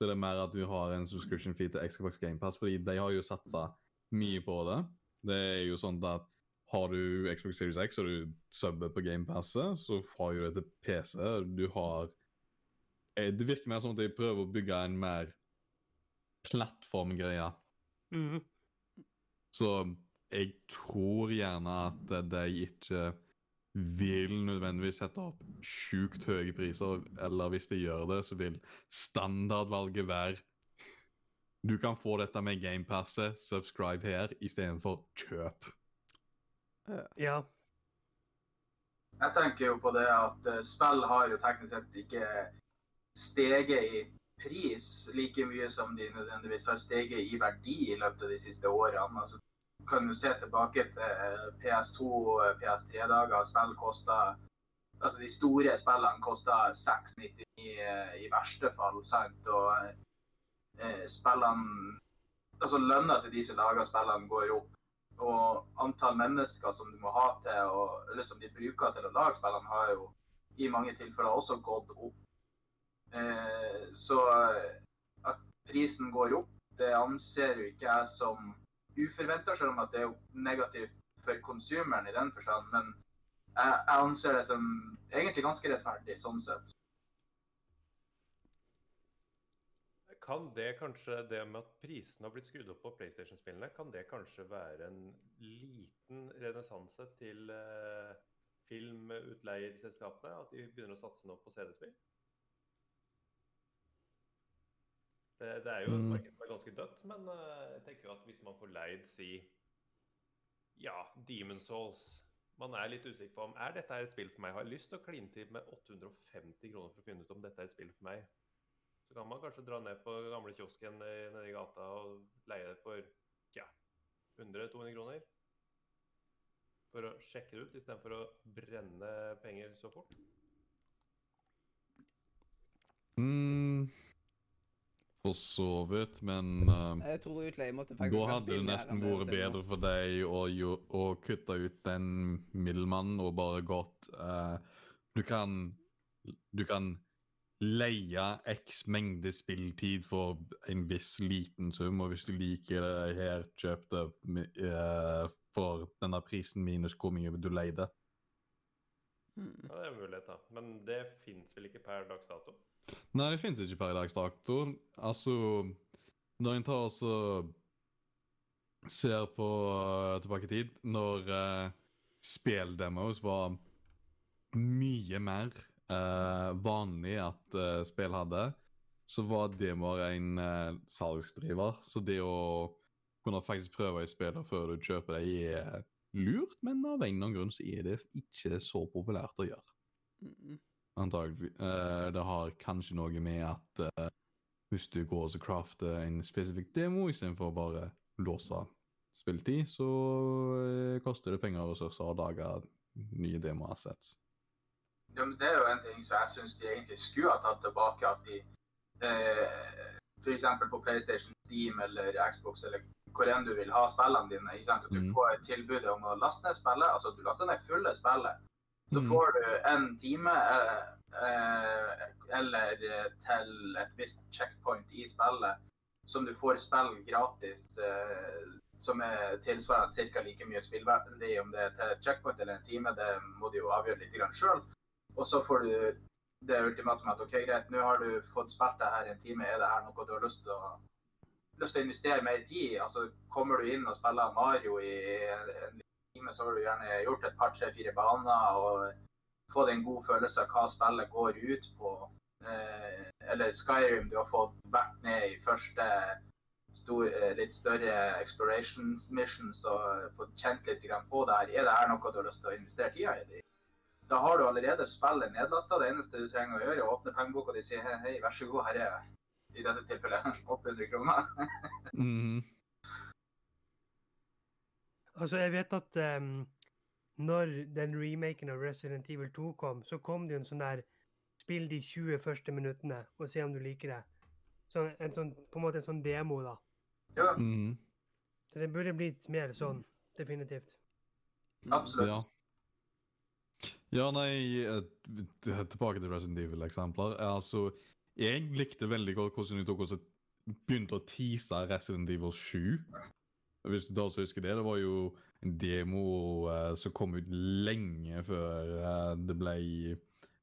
så er det mer at du har en subscription fee til Xbox GamePass, fordi de har jo satsa mye på det. Det er jo sånn at har du Xbox Series X og du subber på GamePasset, så har du det til PC. Du har eh, Det virker mer som at de prøver å bygge en mer plattformgreie. Mm. Så jeg tror gjerne at de ikke vil nødvendigvis sette opp sjukt høye priser, eller hvis de gjør det, så vil standardvalget være Du kan få dette med GamePasset, subscribe her, istedenfor kjøp. Ja. Jeg tenker jo på det at eh, spill har jo teknisk sett ikke steget i pris like mye som de nødvendigvis har steget i verdi i løpet av de siste årene. Altså, kan jo se tilbake til eh, PS2, og PS3-dager. Spill kosta Altså, de store spillene kosta 699 eh, i verste fall, sant? Og eh, spillene Altså, lønna til de som lager spillene, går opp og antall mennesker som du må ha til og, eller som de bruker til å lage spillene, har jo i mange tilfeller også gått opp. Eh, så at prisen går opp, det anser jo ikke jeg som uforventa, selv om at det er jo negativt for konsumeren i den forstand. Men jeg, jeg anser det som egentlig ganske rettferdig sånn sett. Kan det kanskje, det med at prisene har blitt skrudd opp på PlayStation-spillene, kan det kanskje være en liten renessanse til eh, filmutleierselskapene? At de begynner å satse nå på CD-spill? Det, det er jo et Mm. marked som er ganske dødt, men eh, jeg tenker jo at hvis man får leid si ja, Demon Souls Man er litt usikker på om er dette et spill for meg. Har jeg lyst til å kline til med 850 kroner for å finne ut om dette er et spill for meg? Så kan man kanskje dra ned på gamle kiosken nede i gata og leie det for tja, 100-200 kroner. For å sjekke det ut, istedenfor å brenne penger så fort. Mm, for så vidt, men uh, jeg tror utleie måtte faktisk Da hadde det nesten vært bedre for deg å, jo- å kutte ut den middelmannen og bare gått uh, Du kan Du kan leie x mengde spilltid for en viss liten sum, og hvis du liker det her, kjøp det eh, for denne prisen minus hvor mye du leide. Mm. Ja, det er muligheter. Men det fins vel ikke per dags dato? Nei, det finnes ikke per dags dato. Altså, når en tar og ser på uh, tilbake i tid, når uh, speldemos var mye mer uh, vanlig at uh, spill hadde, så var demoer en uh, salgsdriver. Så det å kunne faktisk prøve et spill før du kjøper det, er lurt, men av en eller annen grunn så er det ikke så populært å gjøre. Mm. Antagelig. Uh, det har kanskje noe med at uh, hvis du går og crafter en spesifikk demo istedenfor å bare låse spilletid, så uh, koster det penger og ressurser å lage nye demo-assets. Ja, men det er jo en ting som jeg syns de egentlig skulle ha tatt tilbake. At de eh, f.eks. på PlayStation, Steam eller Xbox eller hvor enn du vil ha spillene dine. ikke sant? At du Mm. får et tilbud om å laste ned spillet. Altså du laster ned fulle spillet. Så Mm. får du en time eh, eh, eller eh, til et visst checkpoint i spillet som du får spill gratis, eh, som er tilsvarende ca. like mye spillverdi om det er til et checkpoint eller en time. Det må du jo avgjøre litt sjøl. Og så får du det ultimatumet at OK, greit, nå har du fått spilt det her i en time. Er det her noe du har lyst til å, lyst til å investere mer tid i? Altså, kommer du inn og spiller Mario i en, time, så har du gjerne gjort et par, tre, fire baner og fått en god følelse av hva spillet går ut på. Eh, eller Skyrim, du har fått vært ned i første stor, eh, litt større exploration missions og fått kjent litt på det her. Er det her noe du har lyst til å investere tida i? Da har du allerede spillet nedlasta. Det eneste du trenger å gjøre, er å åpne pengeboka di og si hei, hei, vær så god, her er i dette tilfellet 800 kroner. mm. Altså, jeg vet at um, når den remaken av Resident Evil 2 kom, så kom det jo en sånn der Spill de 20 første minuttene og se om du liker det. Så en sånn, på en måte en sånn demo, da. Ja, Mm. Så det burde blitt mer sånn, definitivt. absolutt. Ja. Ja, nei, tilbake til Resident Evil-eksempler. Altså, jeg likte veldig godt hvordan de tok oss begynte å tease Resident Evil 7. Hvis du da så husker det, det var jo en demo uh, som kom ut lenge før uh, det ble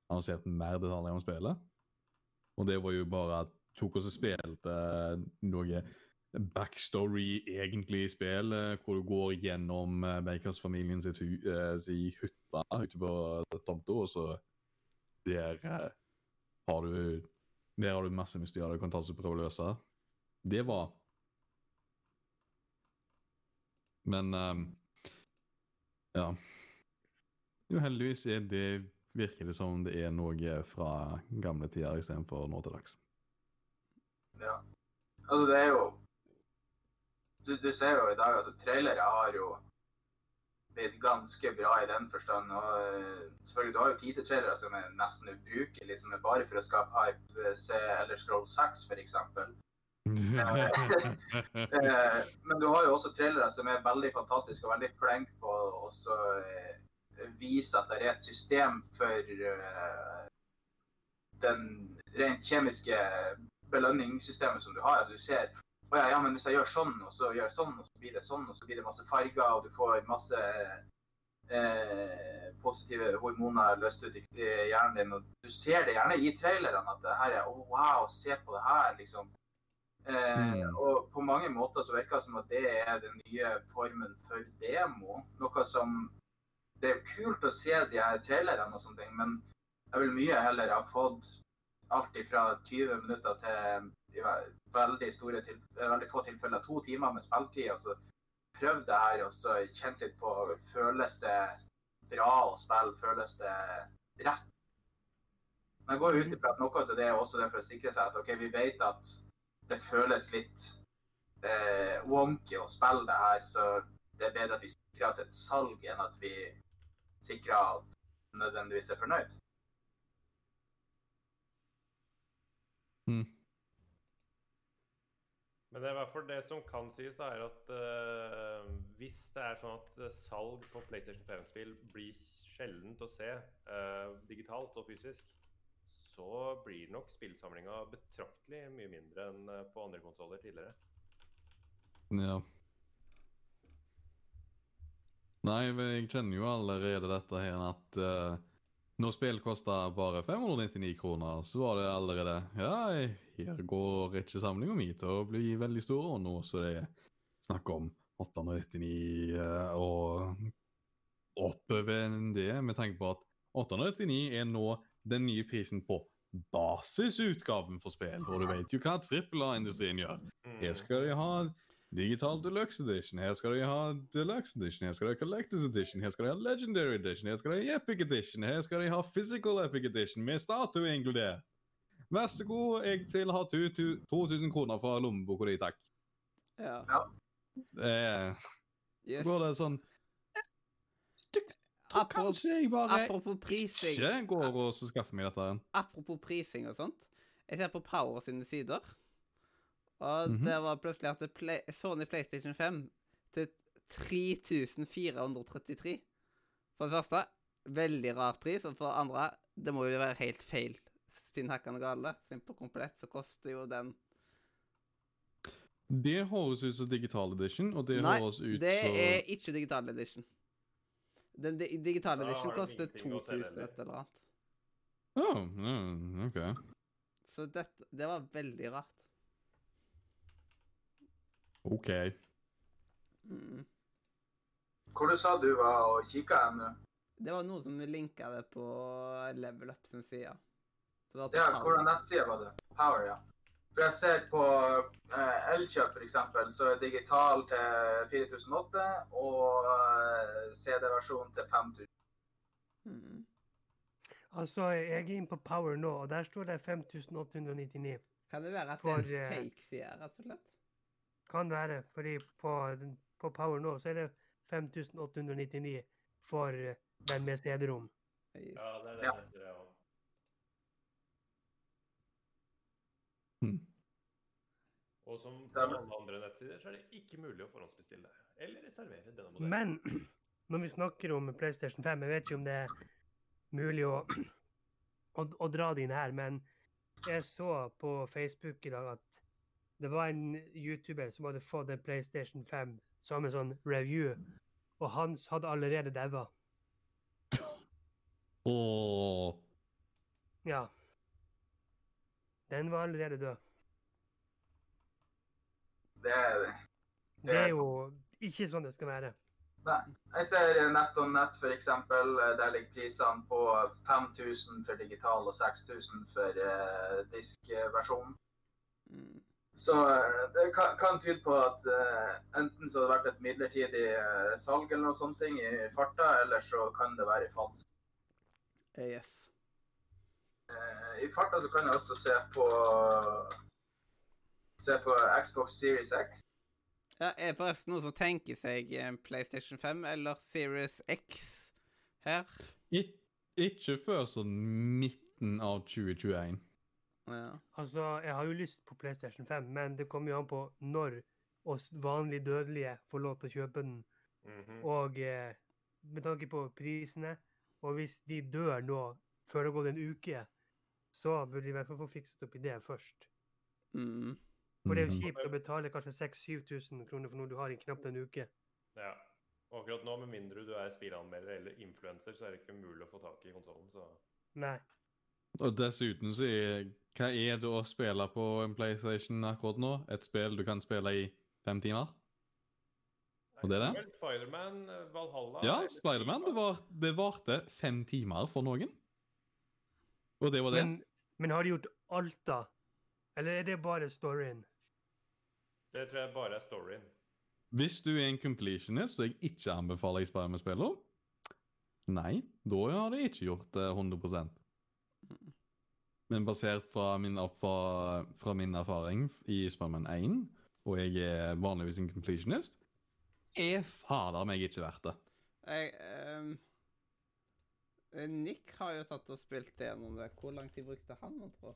annonsert mer detaljer om spillet. Og det var jo bare at tok oss og spilte uh, noe backstory egentlig i spill, hvor du går gjennom Bakers-familien sitt hu si hytte ute på tomta, og så der eh, har du der har du masse mysterier du kan ta og prøve å løse. Det var Men um, ja. Jo, heldigvis er det virker det som det er noe fra gamle tider istedenfor nå til dags. Ja. Altså, det er jo du, du ser jo i dag altså trailere har jo blitt ganske bra i den forstand. og eh, selvfølgelig, Du har jo teaser-trailere som er nesten ubrukelige, som er bare for å skape hype. Se Eller Scroll 6, f.eks. Eh, men du har jo også trailere som er veldig fantastiske og veldig flinke på å eh, vise at det er et system for den rent kjemiske belønningssystemet som du har. Altså, du ser å ja, ja, men hvis jeg gjør sånn, og så gjør jeg sånn, og så blir det sånn, og så blir det masse farger, og du får masse eh, positive hormoner løst ut i hjernen din. Og du ser det gjerne i trailerne at det her er Å, wow, se på det her, liksom. Eh, Mm. Og på mange måter så virker det som at det er den nye formen for demo. Noe som Det er jo kult å se de her trailerne og sånne ting, men jeg vil mye heller ha fått alt fra 20 minutter til veldig, store eh, veldig få tilfeller to timer med spilletid. så prøvd det her og så kjent litt på føles det bra å spille, føles det rett. Men jeg går ut ifra at noe av det er også det for å sikre seg at ok, vi vet at det føles litt eh, wonky å spille det her, så det er bedre at vi sikrer oss et salg enn at vi sikrer at nødvendigvis er fornøyd. Men det er i hvert fall det som kan sies, da, er at uh, hvis det er sånn at eh, salg på PlayStation 5-spill blir sjeldent å se uh, digitalt og fysisk, så blir nok spillsamlinga betraktelig mye mindre enn på andre konsoller tidligere. Ja. Nei, jeg kjenner jo allerede dette her at eh, når spill koster bare 599 kroner, så var det allerede Ja, her går ikke samlinga mi til å bli veldig stor, og nå så det er snakk om 899 eh, og oppover det, med tanke på at 899 er nå den nye prisen på basisutgaven for spill, og du vet jo hva trippel A-industrien gjør. Her skal de ha Digital Deluxe Edition, her skal de ha Deluxe Edition, her skal de ha Collectors Edition, her skal de ha Legendary Edition, her skal de ha Epic Edition, her skal de ha Physical Epic Edition med statue inkludert. Vær så god, jeg vil ha tu- tu- 2000 kroner fra lommeboka di, takk. Ja. Eh, Yes. går det sånn Du tror Apropos- kanskje jeg bare Apropos prising. ikke går og skaffer meg dette. Apropos prising og sånt. Jeg ser på Power sine sider. Og Mhm. det var plutselig at play, Sony PlayStation 5 til 3433. For det første, veldig rar pris. Og for det andre, det må jo være helt feil. spinnhakkende gale. Siden på komplett så koster jo den Det høres ut som digital edition, og det Nei, høres ut det som er ikke digital edition. Den di digitale edition koster ingenting å selge 2000 et eller annet. Oh, OK. Så dette, det var veldig rart. OK. Mm. Hvor du sa du var og kikka hen nå? Det var noen som linka det på Level Up sin side. Ja, hvordan nettside var det? Power, ja. For jeg ser på eh, Elkjøp eksempel, så er digital til 4008 og eh, CD-versjon til 5000. Mm. Altså, jeg er inne på Power nå, og der står det 5899. Kan det være at For, det er eh, en fake side, rett og slett? Kan være, fordi på, på Power nå så er det 5899 for eh, den med CD-rom. Ja, det er det Ja. Hmm. Og som på alle andre nettsider, så er det ikke mulig å forhåndsbestille eller reservere denne modellen. Men når vi snakker om PlayStation 5, jeg vet ikke om det er mulig å, å, å dra det inn her, men jeg så på Facebook i dag at det var en YouTuber som hadde fått en PlayStation 5 som en sånn review, og hans hadde allerede daua. Oh. Ja. Den var allerede død. Det er Det er jo ikke sånn det skal være. Nei. Jeg ser nett NetOnNet for eksempel. Der ligger prisene på 5000 for digital og 6000 for uh, diskversjonen. Mm. Så eh, det kan, kan tyde på at eh, enten så har det vært et midlertidig eh, salg eller noe sånt ting i farta, eller så kan det være falskt. Eh, Yes. Eh, I farta så kan jeg også se på se på Xbox Series X. Ja, er det forresten noen som tenker seg PlayStation 5 eller Series X her? It, ikke før sånn midten av 2021. Ja. Altså, jeg har jo lyst på PlayStation 5, men det kommer jo an på når oss vanlige dødelige får lov til å kjøpe den. Mhm. Og eh, med tanke på prisene, og hvis de dør nå før det har gått en uke, så burde de i hvert fall få fikset opp i det først. Mm. For det er jo Mhm. kjipt å betale kanskje 6000-7000 kroner for noe du har i knapt en uke. Ja. Og akkurat nå, med mindre du er spillanmelder eller influenser, så er det ikke mulig å få tak i konsollen, så Nei. Og dessuten så er Hva er det å spille på en PlayStation akkurat nå? Et spill du kan spille i fem timer? Og det er det? Spiderman, eh, Valhalla Ja, Spiderman. Det, var, det varte fem timer for noen. Og det var det. Men, men har de gjort alt, da? Eller er det bare storyen? Det tror jeg bare er storyen. Hvis du er en completionist, og jeg ikke anbefaler jeg Spiderman-spiller, nei, da har de ikke gjort det 100 Men basert fra min, fra, fra min erfaring i Spiderman 1, og jeg er vanligvis en completionist, er fader meg ikke verdt det. Jeg, ehm, eh, Nick har jo tatt og spilt gjennom det. Hvor lang tid brukte han, mon tro?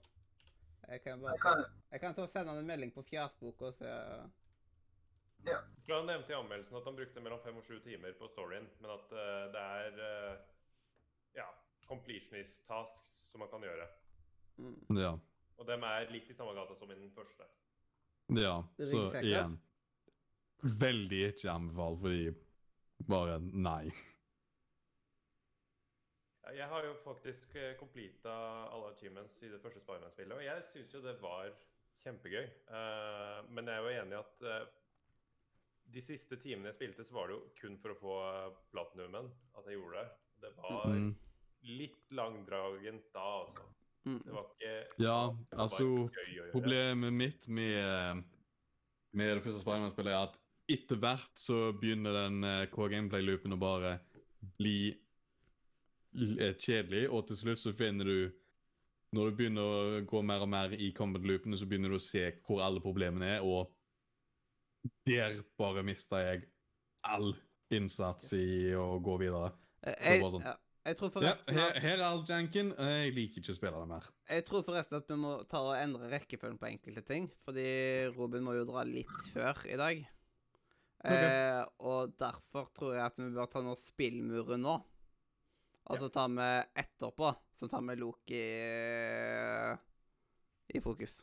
Jeg kan bare Jeg kan, jeg kan ta og sende han en melding på Fjasboka og se tror han nevnte i anmeldelsen at han brukte mellom fem og sju timer på storyen, men at uh, det er uh, ja, completionist tasks som man kan gjøre. mm. Ja. Og dem er litt i samme gata som i den første. ja. Så igjen Veldig ikke anbefalt, fordi bare nei. Jeg har jo faktisk uh, completa alle achievements i det første Spiderman-spillet, og jeg syns jo det var kjempegøy. Eh, men jeg er jo enig i at eh, de siste timene jeg spilte, så var det jo kun for å få platinumen at jeg gjorde det. Det var Mm. Litt langdragent da, altså. Mm. Det var ikke Ja, det var altså. Problemet mitt med, med det første Spiderman-spillet er at etter hvert så begynner den eh, K-gameplay-loopen å bare bli eh, kjedelig, og til slutt så finner du Når du begynner å gå mer og mer i combat-loopene, så begynner du å se hvor alle problemene er, og der bare mista jeg all innsats i å gå videre. Eh, Det Jeg, var sånn. Ja, jeg tror Ja, forresten her, at, her er alt janken. Jeg liker ikke å spille det mer. jeg tror forresten at vi må ta og endre rekkefølgen på enkelte ting. Fordi Robin må jo dra litt før i dag. Eh, og derfor tror jeg at vi bør ta noen spillmuren nå. Og så tar vi etterpå, så tar vi Loki eh, i fokus.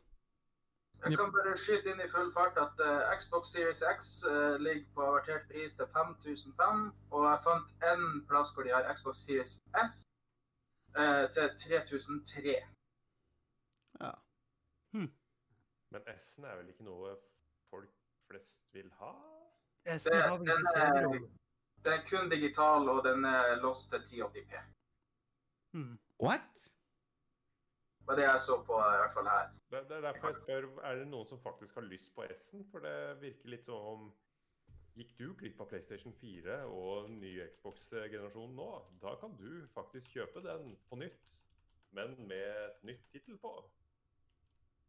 Jeg kan bare skyte inn i full fart at uh, Xbox Series X uh, ligger på avertert pris til 5005, og jeg fant en plass hvor de har Xbox Series S uh, til 3003. Ja. Men S-en er vel ikke noe folk flest vil ha? Det- den er- Den er kun digital, og den er låst til 1080p. Mm. What? Det var det jeg så på, i hvert fall her. Det, det er derfor jeg spør, er det noen som faktisk har lyst på S-en? For det virker litt som om gikk du glipp av PlayStation 4 og ny Xbox-generasjon nå, da kan du faktisk kjøpe den på nytt, men med et nytt tittel på.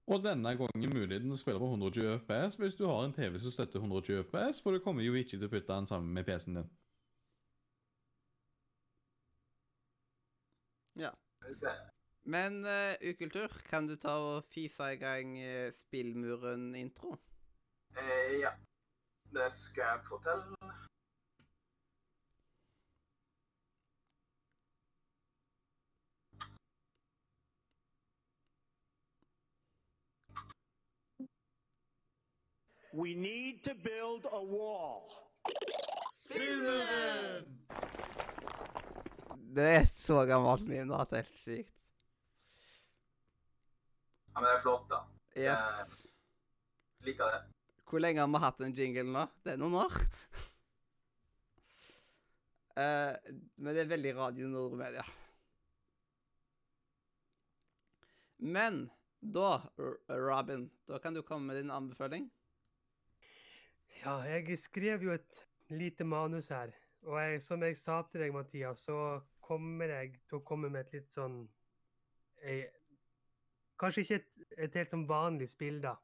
Og denne gangen muligheten den å spille på 120 FPS. Hvis du har en TV som støtter 120 FPS, for du kommer jo ikke til å putte den sammen med PC-en din. Ja. Men uh, Ukultur, kan du ta og fise i gang uh, Spillmuren-intro? Eh, ja. Det skal jeg fortelle. We need to build a wall. Det er så gammelt meme at det er helt sykt. Ja, men det er flott, da. Yes. Liker det. Hvor lenge har vi hatt den jinglen nå? Det er noen år. uh, men det er veldig Radio Nordre Media. Men da, Robin, da kan du komme med din anbefaling. Ja, jeg skrev jo et lite manus her. Og jeg, som jeg sa til deg, Mathias, så kommer jeg til å komme med et litt sånn jeg, Kanskje ikke et, et helt sånn vanlig spill, da.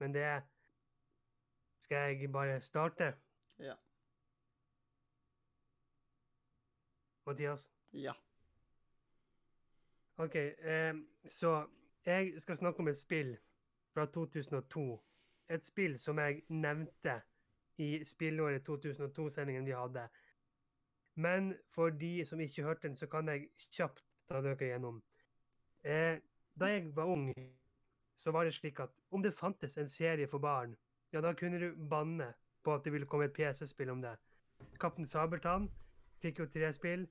Men det Skal jeg bare starte? Ja. Mathias? Ja. OK, eh, så jeg skal snakke om et spill fra 2002. Et spill som jeg nevnte i spillåret 2002-sendingen vi hadde. Men for de som ikke hørte den, så kan jeg kjapt ta dere gjennom. Eh, da jeg var ung, så var det slik at om det fantes en serie for barn, ja, da kunne du banne på at det ville komme et PC-spill om det. Kaptein Sabeltann fikk jo tre spill.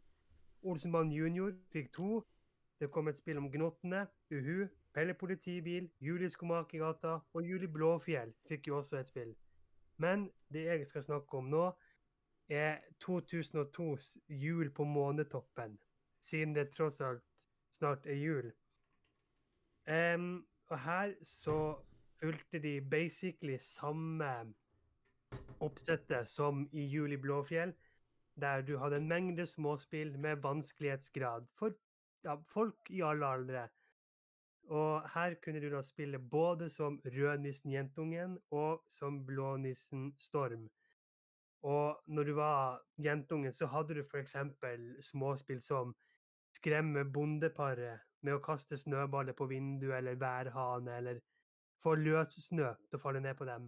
Olsenmann junior fikk to. Det kom et spill om Gnottene, Uhu, Pelle politibil, Julie Skomakergata og Julie Blåfjell fikk jo også et spill. Men det jeg skal snakke om nå, er 2002s Jul på månetoppen, siden det tross alt snart er jul. Um, og her så fulgte de basically samme oppsettet som i Jul i Blåfjell, der du hadde en mengde småspill med vanskelighetsgrad for ja, folk i alle aldre. Og her kunne du da spille både som Rødnissen Jentungen og som Blånissen Storm. Og når du var jentungen, så hadde du f.eks. småspill som Skremme bondeparet med å kaste snøballer på vinduet eller værhane, eller få løssnø til å falle ned på dem.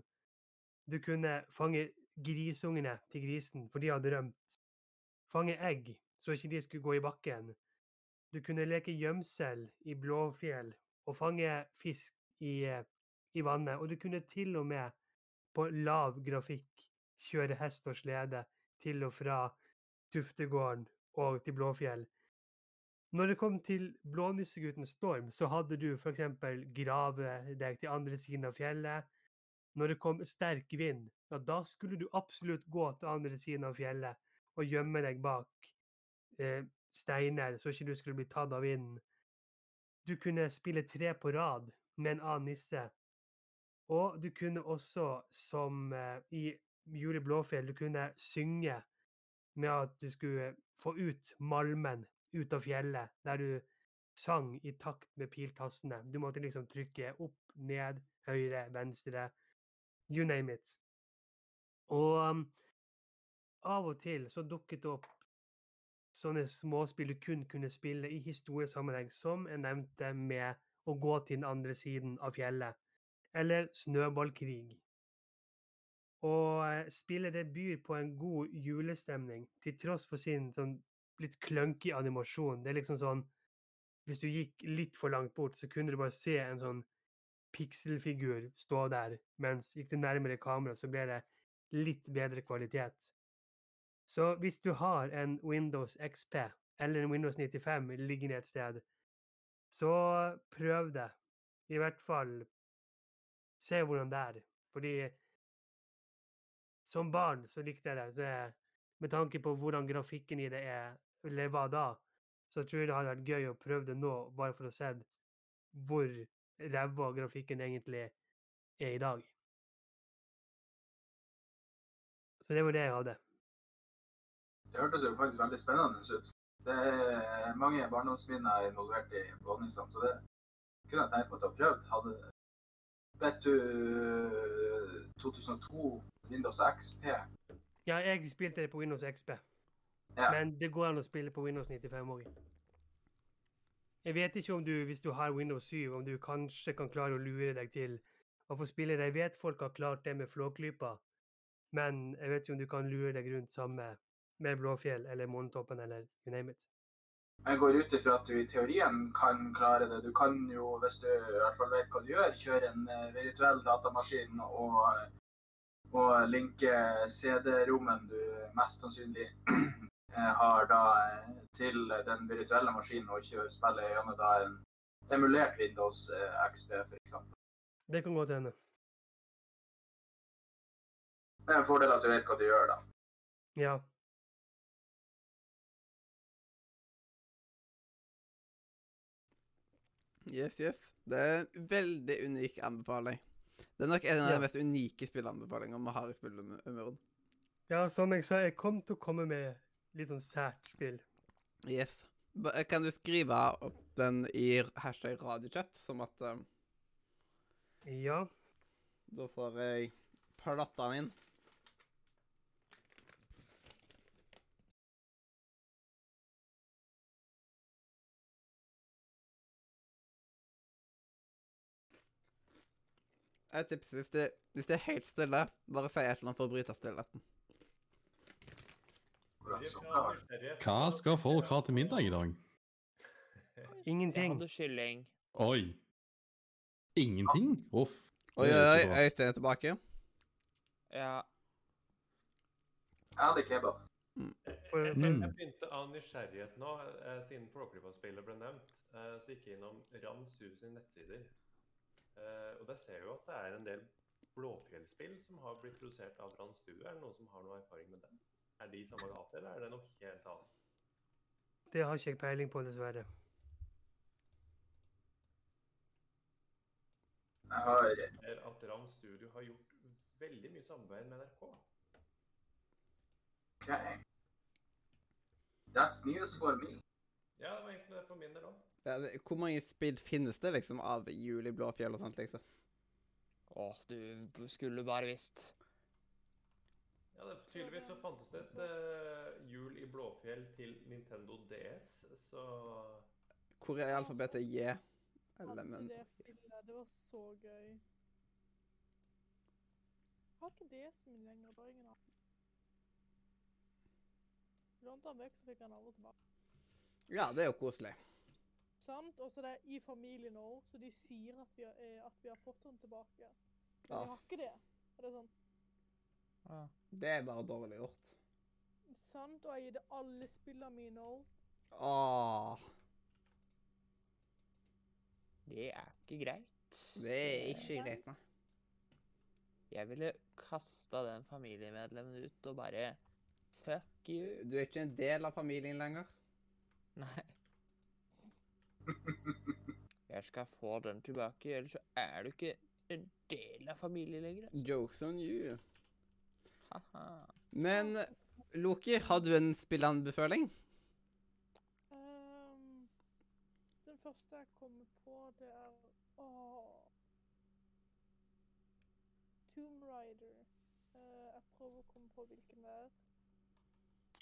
Du kunne fange grisungene til grisen, for de hadde rømt. Fange egg, så ikke de skulle gå i bakken. Du kunne leke gjemsel i Blåfjell og fange fisk i, eh, i vannet. Og du kunne til og med på lav grafikk kjøre hest og slede til og fra Tuftegården og til Blåfjell. Når det kom til Blånissegutten Storm, så hadde du f.eks. grave deg til andre siden av fjellet. Når det kom sterk vind, ja, da skulle du absolutt gå til andre siden av fjellet og gjemme deg bak eh, steiner, så ikke du skulle bli tatt av vinden. Du kunne spille tre på rad med en annen nisse. Og du kunne også, som eh, i Juli Blåfjell, du kunne synge med at du skulle få ut malmen ut av fjellet, der du sang i takt med piltassene. Du måtte liksom trykke opp, ned, høyre, venstre, you name it. Og um, av og til så dukket det opp sånne småspill du kun kunne spille i historiesammenheng, som jeg nevnte med å gå til den andre siden av fjellet, eller snøballkrig. Og eh, spillet det byr på en god julestemning, til tross for sin sånn litt clunky animasjon. Det er liksom sånn Hvis du gikk litt for langt bort, så kunne du bare se en sånn pikselfigur stå der, mens gikk du nærmere kamera, så ble det litt bedre kvalitet. Så hvis du har en Windows XP eller en Windows 95 liggende et sted, så prøv det. I hvert fall se hvordan det er. Fordi som barn så likte jeg det. det. Med tanke på hvordan grafikken i det er, eller var da, så tror jeg det hadde vært gøy å prøve det nå, bare for å se hvor ræva grafikken egentlig er i dag. Så det var det jeg hadde. Det hørtes jo faktisk veldig spennende ut. Det er mange barndomsminner involvert i våningsene, så det kunne jeg tenkt meg å ha prøvd. Hadde Vet du 2002 Windows XP? Ja, jeg spilte det på Windows XP. Ja. Men det går an å spille på Windows 95 òg. Jeg vet ikke om du, hvis du har Windows 7, om du kanskje kan klare å lure deg til å få spille det. Jeg vet folk har klart det med Flåklypa, men jeg vet ikke om du kan lure deg rundt samme med Blåfjell eller Månetoppen eller you name it. Jeg går ut ifra at du i teorien kan klare det. Du kan jo, hvis du i hvert fall vet hva du gjør, kjøre en eh, virtuell datamaskin og, og linke CD-rommen du mest sannsynlig har da eh, til den virtuelle maskinen, og ikke spiller gjennom da en emulert Windows eh, XP f.eks. Det kan godt hende. Det er en fordel at du vet hva du gjør, da. Ja. Yes, yes. Det er en veldig unik anbefaling. Det er nok en av Ja. de mest unike spilleanbefalingene vi har i spillumuren. ja, som jeg sa, jeg kom til å komme med litt sånn sært spill. Yes. Kan du skrive opp den i hashtag radiochat, som at um, Ja. Da får jeg platta den inn. Et tips hvis det, hvis det er helt stille, bare si et eller annet for å bryte stillheten. Akkurat Virk som av klar. nysgjerrighet. Hva skal folk ha til middag i dag? Ingenting. Jeg hadde kylling. Oi. Ingenting? Uff. Oi, oi, er oi. Øystein er tilbake. Ja. Jeg hadde kebab. For- Jeg, Mm. jeg begynte av nysgjerrighet nå, eh, siden Flåklypa-spillet ble nevnt. Eh, så gikk jeg innom Ramsu sine nettsider. Eh, og der ser jeg jo at det er en del Blåfjellspill som har blitt produsert av Rand Studio. Er det noen som har noe erfaring med det? Er de i samme gate, eller er det noe helt annet? Det har ikke jeg peiling på, dessverre. Jeg har Jeg at Ravn Studio har gjort veldig mye samarbeid med NRK. Okay. That's news for me. Ja, det var egentlig det for min del òg. Ja, hvor mange spill finnes det liksom av Juli Blåfjell og sånt, liksom? Åh, du skulle bare visst. Ja, det, tydeligvis så fantes det et uh, hjul i Blåfjell til Nintendo DS, så Hvor er alfabetet J? Element. det spillet. Det var så gøy. Jeg har ikke DS-en min lenger. Bare ingen annen. Lånte han vekk, så fikk han aldri tilbake. Ja, det er jo koselig. Sant? Og så det er i familien òg, så de sier at vi har, eh, at vi har fått han tilbake. Men Ja. vi har ikke det. Og det er sånn, Det er bare dårlig gjort. sant? Og jeg gir det alle spillene mine òg. Åh, Det er ikke greit. det er ikke greit, nei. Jeg ville kasta den familiemedlemmen ut og bare Fuck you. Du er ikke en del av familien lenger. Nei. Jeg skal få den tilbake, ellers så er du ikke en del av familien lenger. altså. Jokes on you. Men Loki, har du en spillanbefaling? Um, den første jeg kommer på, det er Åh. Tomb Raider. Uh, jeg prøver å komme på hvilken det er.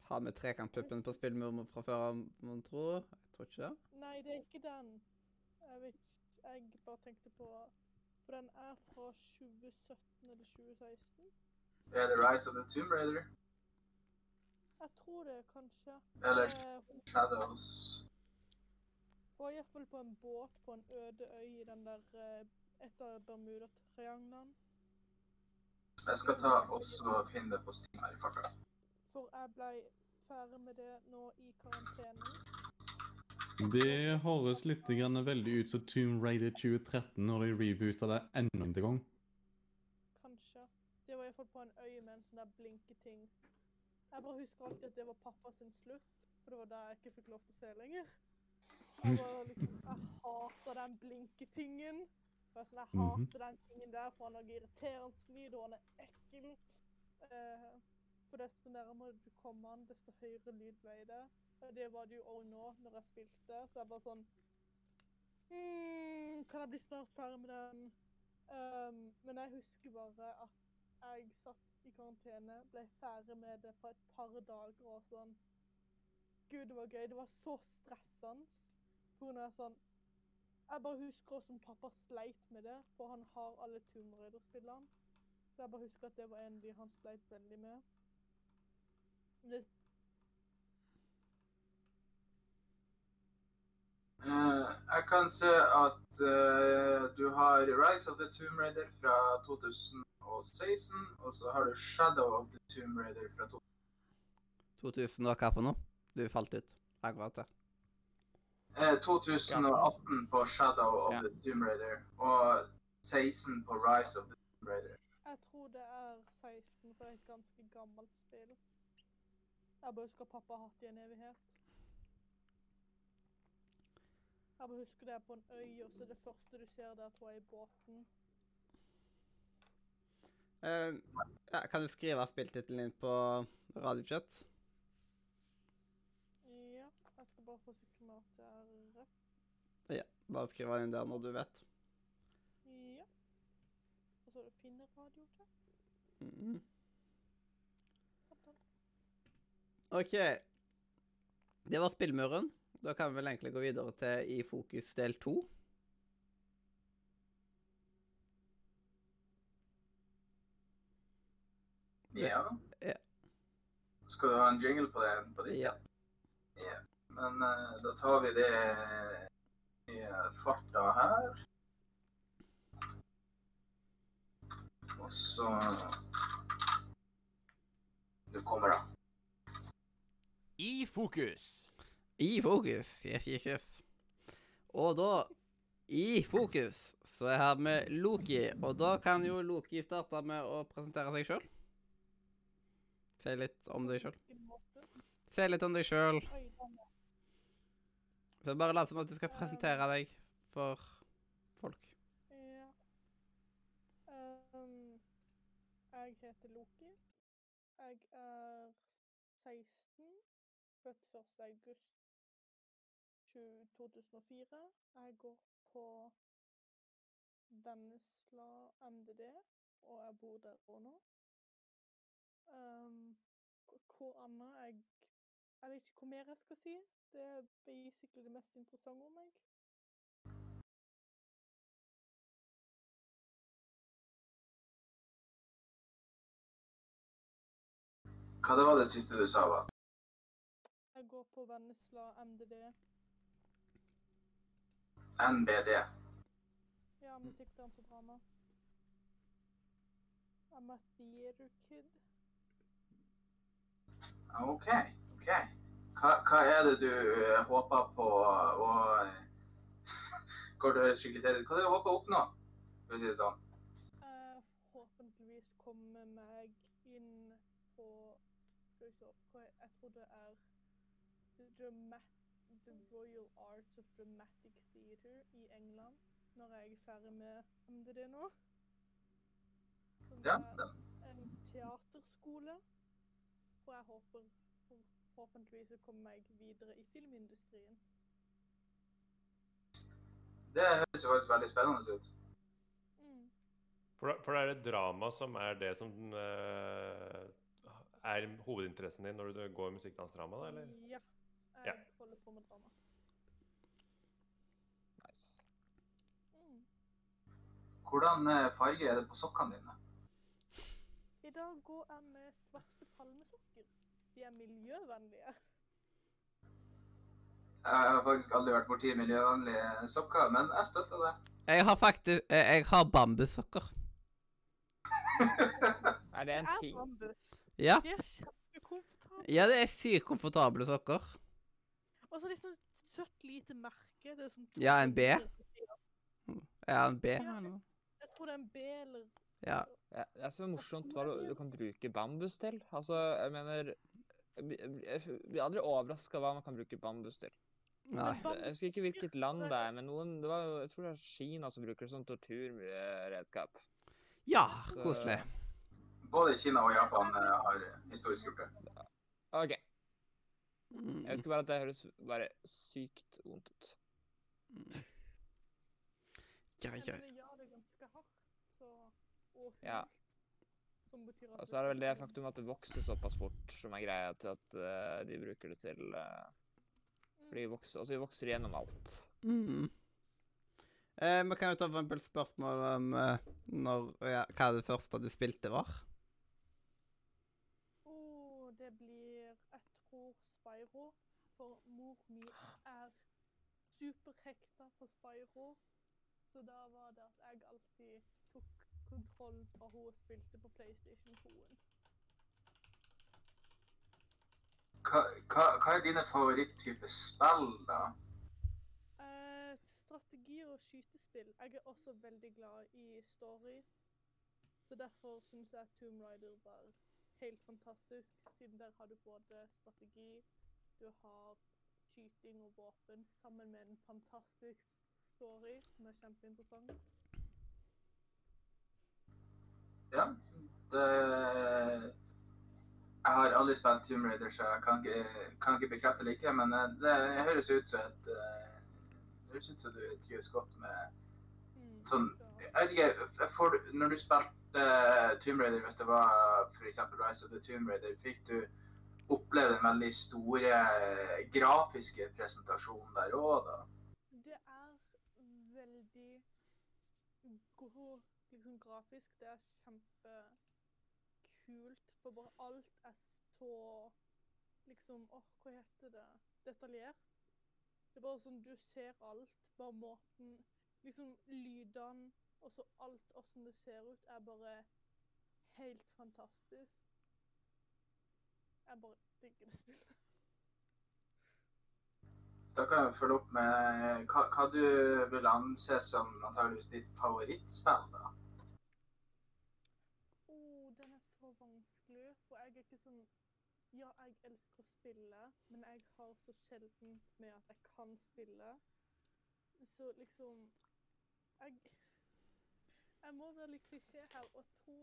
Har vi trekantpuppen på spillmurmur fra før, mon tro? Jeg tror ikke det. Nei, det er ikke den. Jeg vet ikke. Jeg bare tenkte på For den er fra 2017 eller 2016. Er det Rise of the Tomb Raider? Jeg tror det, kanskje. Eller Eh, hun Shadows? var iallfall på en båt på en øde øy i den der etter Bermuda triagnen. Jeg skal ta også finne det på Steam her i farta. For jeg ble ferdig med det nå i karantenen. Det høres litt grann veldig ut som Tomb Raider 2013 når de reboota det enda en gang. Iallfall på en øy med en sånn der blinketing. Jeg bare husker alltid at det var pappa sin slutt, for det var da jeg ikke fikk lov til å se lenger. Jeg bare liksom Jeg hater den blinketingen. Og jeg, sånn, jeg Mhm. hater den tingen der, for han lager irriterende lyd, og han er ekkel. Eh, For desto nærmere du kommer han, desto høyere lyd ble det. Og det var det jo òg nå, når jeg spilte. Så jeg bare sånn mm, Kan jeg bli snart ferdig med den? Um, men jeg husker bare at jeg satt i karantene, ble ferdig med det på et par dager og sånn Gud, det var gøy. Det var så stressende. På grunn av sånn Jeg bare husker hvordan pappa sleit med det, for han har alle Tomb Raider-spillene. Så jeg bare husker at det var en de han sleit veldig med. Det, Uh, jeg kan se at uh, du har Rise of the Tomb Raider fra 2016, og så har du Shadow of the Tomb Raider fra 2000. 2000 og hva for noe? Du falt ut akkurat der. Eh, 2018 på Shadow of Ja. the Tomb Raider, og 16 på Rise of the Tomb Raider. jeg tror det er 16, for det et ganske gammelt spill. Jeg bare husker pappa har hatt det i en evighet. Jeg bare husker det er på en øy, og så det første du ser der, tror jeg er båten. Eh, ja, kan du skrive spilltittelen din på radiochat? Ja, jeg skal bare forsikre meg at det er rett. Ja, bare skriv den inn der når du vet. Ja. Og så er det finne radiochat. Mhm. Vent. OK. Det var spillmuren. Da kan vi vel egentlig gå videre til i fokus del to. Ja. Ja. Skal du ha en jingle på det? På det? Ja. Ja. Men uh, da tar vi det i eh, farta her. Og så Du kommer, da. I fokus. I fokus. Yes, yes, yes. Og da, i fokus, så er jeg her med Loki. Og da kan jo Loki starte med å presentere seg sjøl. Si litt om deg sjøl. Se? Litt om deg sjøl. Så bare lat som at du skal presentere deg for folk. Ja. Um, jeg heter Loki. Jeg er 16, født 1. august 2004. Jeg går på Vennesla MDD, og jeg bor der òg nå. Um, k- hvor annet jeg Jeg vet ikke hva mer jeg skal si. Det er basically det mest interessante om meg. Hva det var det siste du sa? var? Jeg går på Vennesla MDD. NBD. Ja, musikkdans og drama. I'm a theater kid. OK. ok. Hva, hva er det du eh, håper på å Går det skikkelig til? Hva er det du håper å oppnå? For å si det sånn. Jeg forhåpentligvis komme meg inn på Skal vi se Jeg tror det er The, Dramat The Royal Arts of Dramatic Theatre i England. Når jeg er ferdig med MDD nå. Som Ja, er en teaterskole. Og jeg håper for- forhåpentligvis å komme meg videre i filmindustrien. det høres jo faktisk veldig spennende ut. Mm. For, for det er det drama som er det som uh, er hovedinteressen din når du går musikkdansdrama, da, eller? Ja. Ja. Jeg holder på med drama. Nice. Mm. Hvordan eh, farge er det på sokkene dine? I dag går jeg med svarte palmesokker. De er miljøvennlige. Jeg har faktisk aldri vært borti miljøvennlige sokker, men jeg støtter det. Jeg har faktisk eh, Jeg har bambussokker. Er det en Det er ting? bambus. Ja. De er kjempekomfortable. ja, det er sykt komfortable sokker. Og så er det sånn søtt lite merke. Det er sånn Ja, en B. Ja, en B. Ja. Jeg tror det er en B eller Ja. Ja, det er så morsomt hva du, kan bruke bambus til. Altså, jeg mener Jeg blir- aldri overraska hva man kan bruke bambus til. Nei. Jeg husker ikke hvilket land det er, men noen det var, Jeg tror det er Kina som bruker sånn torturredskap. Ja, koselig. både Kina og Japan eh, har historisk gjort det. OK. Mm. Jeg husker bare at det høres bare sykt vondt ut. Grei. Ja, det er ganske hardt. Så, og Ja. Som betyr at Og så er det vel det faktum at det vokser såpass fort som er greia til at uh, de bruker det til uh, For de vokser, altså de vokser gjennom alt. Mm. Eh, Vi kan jo ta for eksempel spørsmål om eh, når, ja, hva det første du spilte var. Åh, det blir Jeg tror Spyro. For mor mi er superhekta på Spyro. Så da var det at jeg alltid tok kontroll fra hun spilte på PlayStation 2-en. Hva, hva, hva er dine favoritttyper spill, da? Eh, strategi og skytespill. Jeg er også veldig glad i story. Så derfor syns jeg Tomb Raider var helt fantastisk, siden der har du både strategi, du har skyting og våpen, sammen med en fantastisk story som er kjempeinteressant. Ja, det Jeg har aldri spilt Tomb Raider, så jeg kan ikke, kan ikke bekrefte eller ikke, men eh, det høres ut som et eh, Det høres ut som du trives godt med Sånn, Jeg vet ikke, for, Når du spilte eh, Tomb Raider, hvis det var f.eks. Rise of the Tomb Raider, fikk du oppleve den veldig store eh, grafiske presentasjonen der òg, da? Det er veldig god liksom, grafisk. Det er kjempekult. For bare alt er så liksom Åh, hva heter det? Detaljert. Det er bare sånn du ser alt. Bare måten Liksom lydene og så alt åssen det ser ut, er bare helt fantastisk. Jeg bare digger det spillet. Da kan jeg følge opp med hva, hva du vil anse som antageligvis ditt favorittspill, da? Oh, den er så vanskelig, for jeg er ikke sånn Ja, jeg elsker å spille, men jeg har så sjelden med at jeg kan spille. Så liksom Jeg Jeg må være litt klisjé her og tro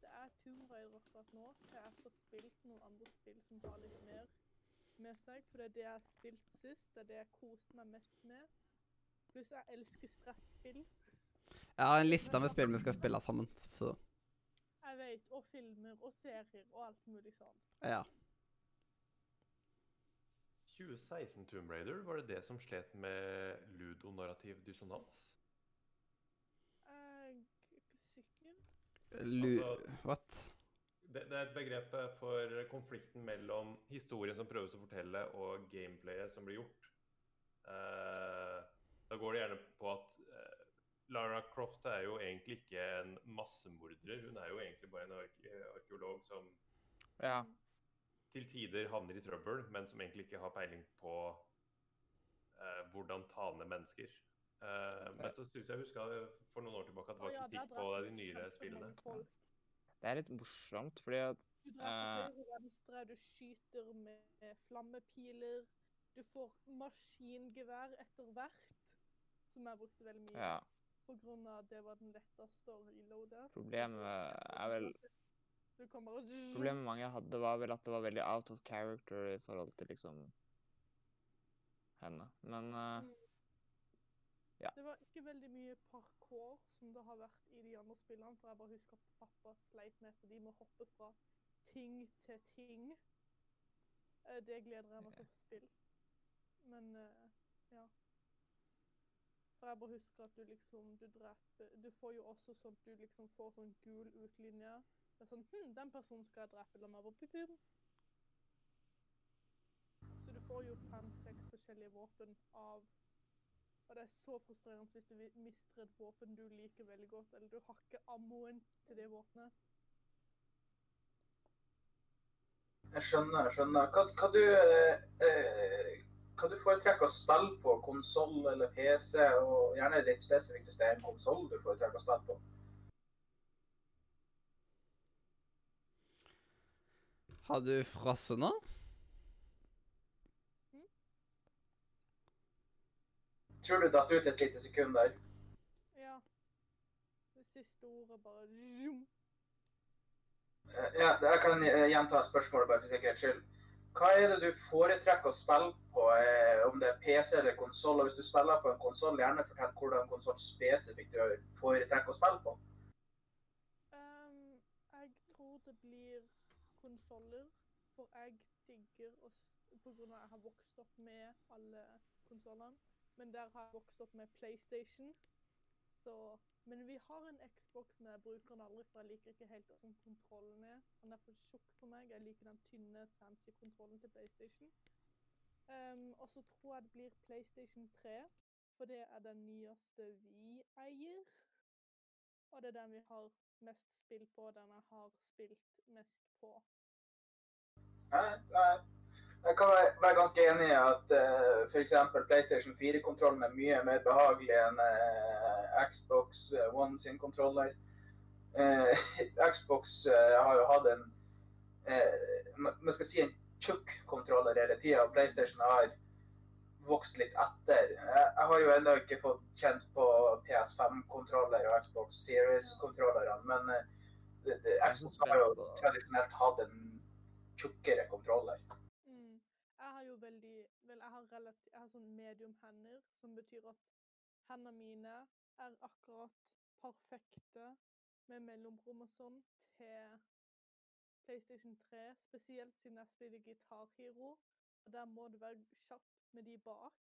det er Tomb Raider akkurat nå. Jeg Jeg får spilt noen andre spill som har litt mer med seg, for det er det jeg har spilt sist. Det er det jeg koste meg mest med. Pluss jeg elsker stresspill. Jeg har en liste med spill vi skal spille sammen, så Jeg vet, og filmer og serier og alt mulig sånn. ja. 2016 Tomb Raider, var det det som slet med ludonarrativ dissonans? Jeg er ikke sikker. Lu... Altså- What? Det, det er et begrep for konflikten mellom historien som prøves å fortelle, og gameplayet som blir gjort. Uh, da går det gjerne på at eh, Lara Croft er jo egentlig ikke en massemorder. Hun er jo egentlig bare en ark arkeolog som Ja. til tider havner i trøbbel, men som egentlig ikke har peiling på eh, hvordan ta ned mennesker. Eh, men så syns jeg huska for noen år tilbake at det var kritikk på de nyere spillene. Det er litt morsomt, fordi at Du drar Eh. på høyre og venstre, du skyter med flammepiler. Du får maskingevær etter hvert, som jeg brukte veldig mye. Ja. At det var den letteste å reloade. Problemet er vel Problemet mange hadde, var vel at det var veldig out of character i forhold til liksom henne. Men Mm. Ja. Det var ikke veldig mye parkour som det har vært i de andre spillene, for jeg bare husker at pappa sleit med at de må hoppe fra ting til ting. Eh, Det gleder jeg meg til å få spille. Men uh, ja. For jeg bare husker at du liksom Du dreper Du får jo også sånn at du liksom får sånn gul utlinje. Det er sånn Hm, den personen skal jeg drepe. La meg bare pupum. Så du får jo fem-seks forskjellige våpen av Og det er så frustrerende hvis du mister et våpen du liker veldig godt, eller du har ikke ammoen til det våpenet. Jeg skjønner, jeg skjønner. Hva, hva, du, eh, eh, hva du foretrekker å spille på? Konsoll eller PC? Og gjerne litt spesifikt hvis det er en konsoll du foretrekker å spille på. Har du frosset nå? Tror du datt ut et lite sekund der? Ja. Det siste ordet bare zoom. Eh, Ja, jeg kan gjenta spørsmålet bare for sikkerhets skyld. Hva er det du foretrekker å spille på, eh, om det er PC eller konsoll? Hvis du spiller på en konsoll, gjerne fortell hvordan konsoll spesifikt du foretrekker å spille på. Um, jeg tror det blir konsoller, for jeg digger å av at jeg har vokst opp med alle konsollene. Men der har jeg vokst opp med PlayStation. Så Men vi har en Xbox, men jeg bruker den aldri, for jeg liker ikke helt hvordan kontrollen er. Den er for tjukk for meg. Jeg liker den tynne, fancy kontrollen til PlayStation. Um, og så tror jeg det blir PlayStation 3, for det er den nyeste vi eier. Og det er den vi har mest spill på, den jeg har spilt mest på. Kan være, ganske enig i at uh, f.eks. PlayStation 4-kontrollen er mye mer behagelig enn uh, Xbox eh, One sin kontroller. Uh, Xbox uh, har jo hatt en eh, man skal si en tjukk kontroller hele tida, PlayStation har vokst litt etter. Jeg, jeg har jo ennå ikke fått kjent på PS5-kontroller og Xbox Series-kontrollerne, men eh, Xbox har jo tradisjonelt hatt en tjukkere kontroller. Veldig Vel, jeg har relativ, Jeg har sånn medium hender, som betyr at hendene mine er akkurat perfekte med mellomrom og sånn til PlayStation 3, spesielt siden jeg spiller Gitar Hero. Og der må du være kjapp med de bak.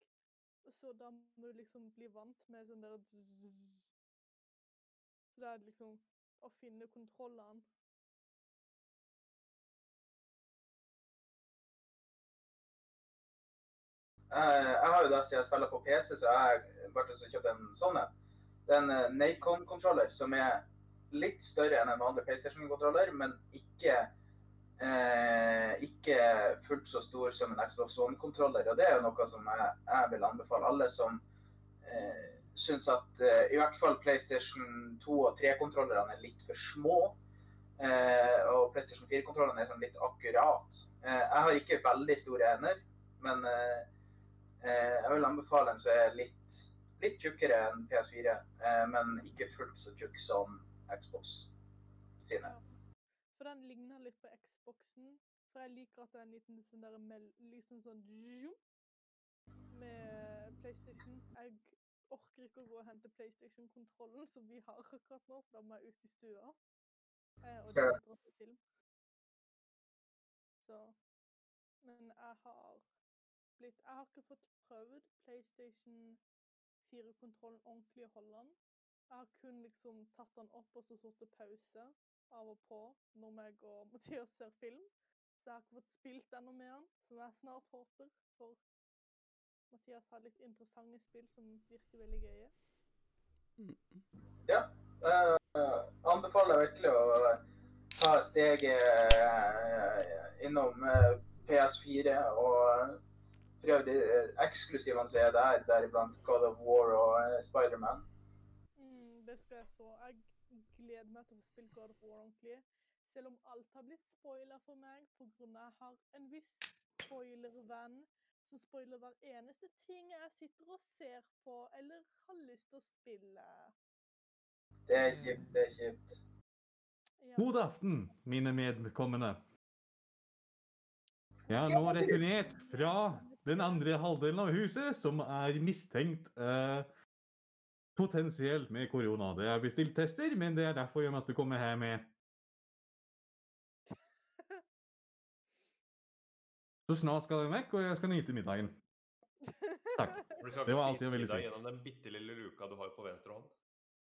Så da må du liksom bli vant med sånn der. Så det er liksom å finne kontrollene. Jeg, jeg har jo da, siden jeg spiller på PC, så jeg bare kjøpt en sånn en. Det er en eh, Nacon-kontroller som er litt større enn en vanlig PlayStation-kontroller, men ikke, eh, ikke fullt så stor som en Xbox One-kontroller. Og det er jo noe som jeg, jeg vil anbefale alle som eh, syns at eh, i hvert fall PlayStation 2 og 3-kontrollerne er litt for små. Eh, og PlayStation 4-kontrollene er sånn litt akkurat. Eh, jeg har ikke veldig store hender, men eh, eh, jeg vil anbefale en som er litt, litt tjukkere enn PS4, eh, men ikke fullt så tjukk som Xbox sine. Ja. For den ligner litt på Xboxen. For jeg liker at det er en liten sånn der liksom sånn med PlayStation. Jeg orker ikke å gå og hente PlayStation-kontrollen som vi har akkurat nå, for da må jeg ut i stua. Eh, og det er film. Så Men jeg har blitt Jeg har ikke fått prøvd PlayStation 4-kontrollen ordentlig i Holland. Jeg har kun liksom tatt den opp og så satt pause av og på når meg og Mathias ser film. Så jeg har ikke fått spilt ennå med den, som jeg snart håper. For Mathias har litt interessante spill som virker veldig gøye. Ja. Uh, anbefaler virkelig å ta steget eh, innom eh, PS4 og prøve de eh, eksklusivene som er der, deriblant God of War og eh, Spiderman. Mm, det skal jeg så. Jeg gleder meg til å spille God of War ordentlig. Selv om alt har blitt spoila for meg pga. jeg har en viss spoilervenn som spoiler hver eneste ting jeg sitter og ser på eller har lyst til å spille. Det er kjipt, det er kjipt. Ja. God aften, mine medkommende. Jeg har nå returnert fra den andre halvdelen av huset, som er mistenkt eh, potensielt med korona. Det er bestilt tester, men det er derfor jeg måtte komme her med. Så snart skal den vekk, og jeg skal nyte middagen. Takk. Det var alt jeg ville si. gjennom den bitte lille luka du har på venstre hånd.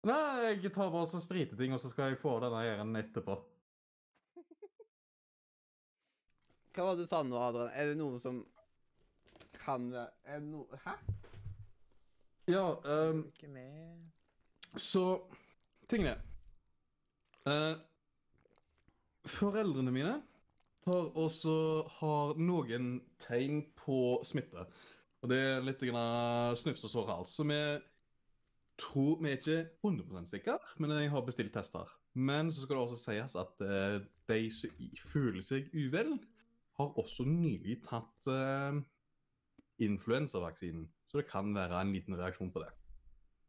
Nei, jeg tar bare og spriter ting, og så skal jeg få denne æren etterpå. Hva var det du sa nå, Adrian? Er det noen som kan være Er noe Hæ? Ja, um, ehm? Så tingene eh, Foreldrene mine har også har noen tegn på smitte. Og det er litt grann snufs og sår hals. Så vi tror Vi er ikke 100% sikre, men jeg har bestilt tester. Men så skal det også sies at uh, de som føler seg uvel, har også nylig tatt eh, influensavaksinen. Så det kan være en liten reaksjon på det.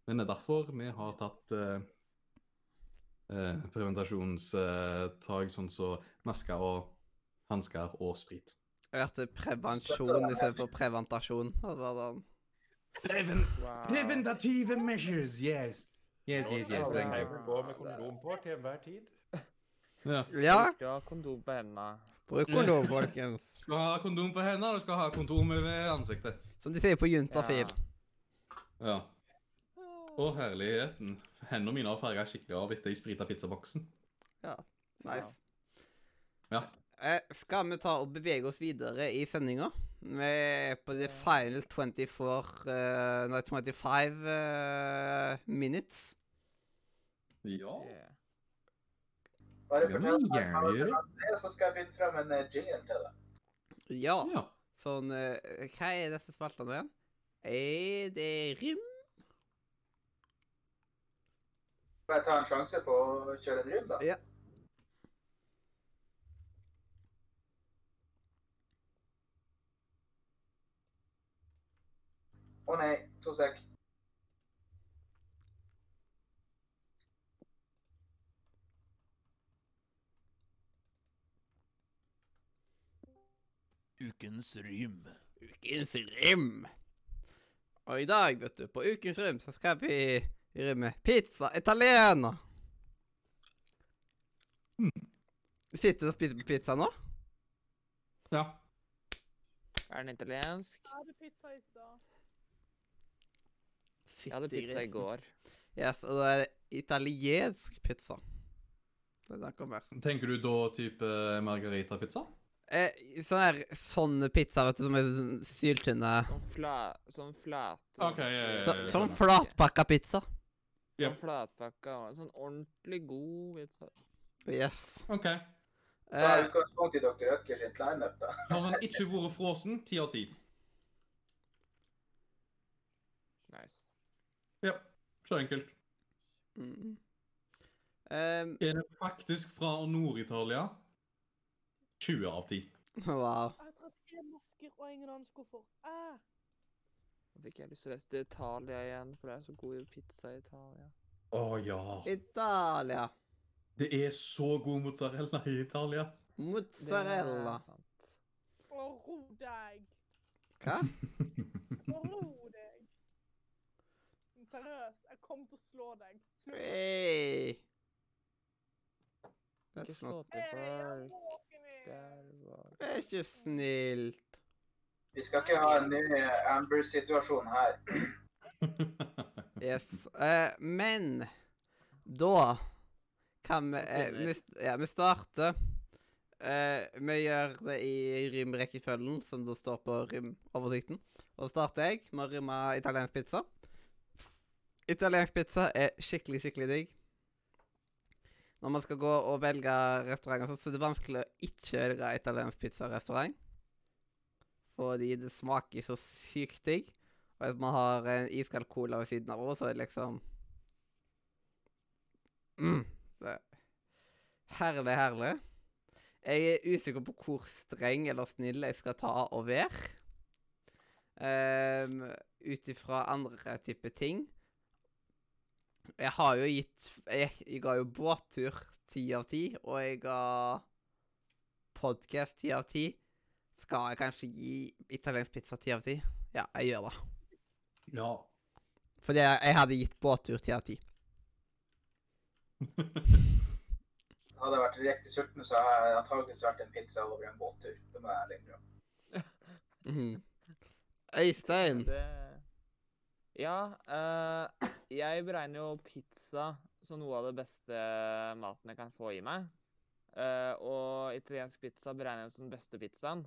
Men det er derfor vi har tatt eh, eh, preventasjonstag, sånn som masker og hansker og sprit. Jeg hørte prevensjon istedenfor preventasjon. Det var sånn. Wow. Preventative measures, yes. Yes, yes, yes. det er you. pleier å gå med kondom på til enhver tid. Ja. Ja, å ha kondom på hendene. bruk kondom, folkens. Skal ha kondom på hendene, og skal ha kondom ved ansiktet. Som de sier på juntafil. Ja. Å, herligheten. Hendene mine har farga skikkelig av etter jeg sprita pizzaboksen. Nice. Ja. Eh, skal vi ta og bevege oss videre i sendinga? Vi er på the final 24 uh, Nei, 25 uh, minutes. Ja. Yeah. Bare fortell meg hva det. det er, så skal jeg finne fram en eh, jingle til deg. Ja. ja. Sånn eh, Hva er disse spaltene igjen? Er det rim? Skal jeg ta en sjanse på å kjøre en rym, da? Ja. Å nei, to sek. Ukens rym. Ukens rym. Og i dag, vet du, på Ukens rym, så skal vi rymme pizza italiena. Mm. sitter og spiser pizza nå? ja. Er den italiensk? Jeg hadde pizza i stad. Jeg hadde pizza i går. Yes, og da er det italiensk pizza. Det er det kommer. Tenker du da type margarita-pizza? Eh, sånn her, sånn pizza, vet du, som er sånn syltynne. Sånn fla... Sånn flate... OK. ja, ja, Så, sånn flatpakka pizza. Ja. Sånn flatpakka sånn ordentlig god pizza. Yes. OK. Eh, utgangspunkt i Dr. Økker sitt lineup, da. Har han ikke vært frossen, ti av ti. Nice. Ja. Så enkelt. mm. Um, Er det faktisk fra Nord-Italia? 20 av 10. wow. Jeg har tatt én masker og ingen annen skuffer. Ah. Fikk jeg lyst til å lese Italia igjen, for det er så god pizza i Italia. Å ja. Italia. Det er så god mozzarella i Italia. Det Mozzarella. er sant. Å, ro deg. Hva? Å, ro deg. Seriøst, jeg kommer til å slå deg. Slutt. Hey. That's not the Hey, Der var Det er ikke snilt. Vi skal ikke ha en ny Amber-situasjon her. Yes. Eh, men da kan vi eh, vi, ja, vi starter eh, Vi gjør det i rimrekkefølgen, som det står på rimoversikten. Og så starter jeg med å rimme italiensk pizza. Italiensk pizza er skikkelig, skikkelig digg. Når man skal gå og velge restauranter, så er det vanskelig å ikke velge italiensk pizzarestaurant. Fordi det smaker så sykt digg. Og at man har en iskald cola ved siden av også, så er det liksom mm, det er Herlig, herlig. Jeg er usikker på hvor streng eller snill jeg skal ta og være. Um, Ut ifra andre typer ting. Jeg har jo gitt Jeg, jeg ga jo båttur ti av ti, og jeg ga podkast ti av ti. Skal jeg kanskje gi italiensk pizza ti av ti? Ja, jeg gjør det. Ja. Fordi jeg, jeg hadde gitt båttur ti av ti. Hadde jeg vært riktig sulten, så hadde jeg antakeligvis vært en pizza over en båttur. Det må jeg ærlig innrømme. Mhm. Øystein. det Ja, eh, jeg beregner jo pizza som noe av det beste maten jeg kan få i meg. Eh, og italiensk pizza beregner jeg som den beste pizzaen.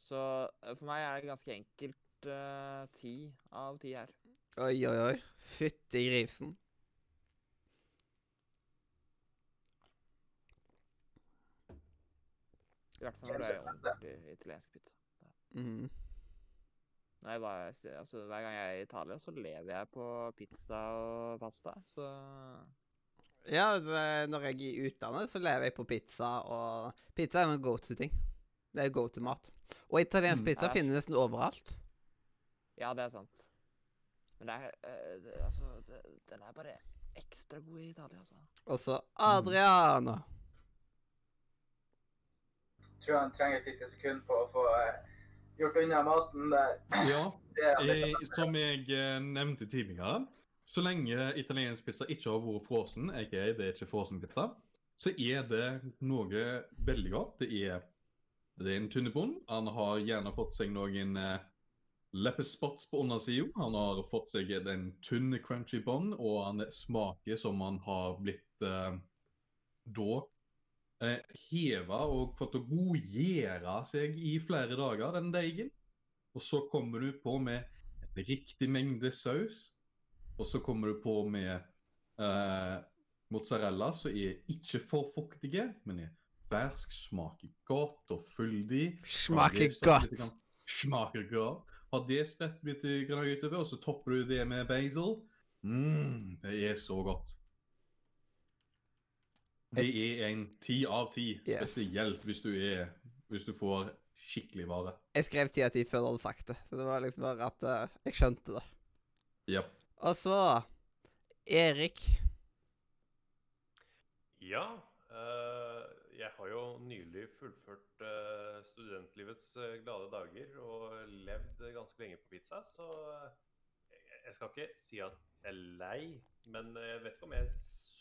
Så eh, for meg er det ganske enkelt eh, ti av ti her. Oi, oi, oi. Fytti grisen. I hvert fall når det er italiensk pizza. Mhm. Når jeg bare, altså, hver gang jeg er i Italia, så lever jeg på pizza og pasta. Så Ja, det, når jeg er i utlandet, så lever jeg på pizza, og pizza er en go to-ting. Det er go to-mat. Og italiensk Mm. pizza er... finner nesten overalt. ja, det er sant. Men det er eh, det, Altså, det, den er bare ekstra god i Italia, altså. Og så Adriana. Tror han trenger et lite sekund på å få eh, gjort unna maten der. Ja, det eh, som jeg eh, nevnte tidligere, så lenge italiensk pizza ikke har vært frossen, aka det er ikke frossen pizza, så er det noe veldig godt. Det er, det er en tunnebånd. Han har gjerne fått seg noen eh, leppespots på undersida. Han har fått seg en tynn, crunchy bond, og han smaker som han har blitt eh, da heva og fått å godgjøre seg i flere dager, den deigen. Og så kommer du på med en riktig mengde saus. Og så kommer du på med eh, mozzarella som er ikke for fuktige, men er fersk, smaker godt og fyldig. Smaker godt. Smaker godt. Har det spredt litt grann utover, og så topper du det med basil. Mm, det er så godt. Det er en ti av ti, Yes. spesielt hvis du, er, hvis du får skikkelig vare. Jeg skrev ti av ti før du hadde sagt det. Så det var liksom bare at uh, jeg skjønte det. Yep. Og så Erik. Ja, Uh, jeg har jo nylig fullført uh, studentlivets glade dager og levd ganske lenge på pizza, så jeg- skal ikke si at jeg er lei, men jeg vet ikke om jeg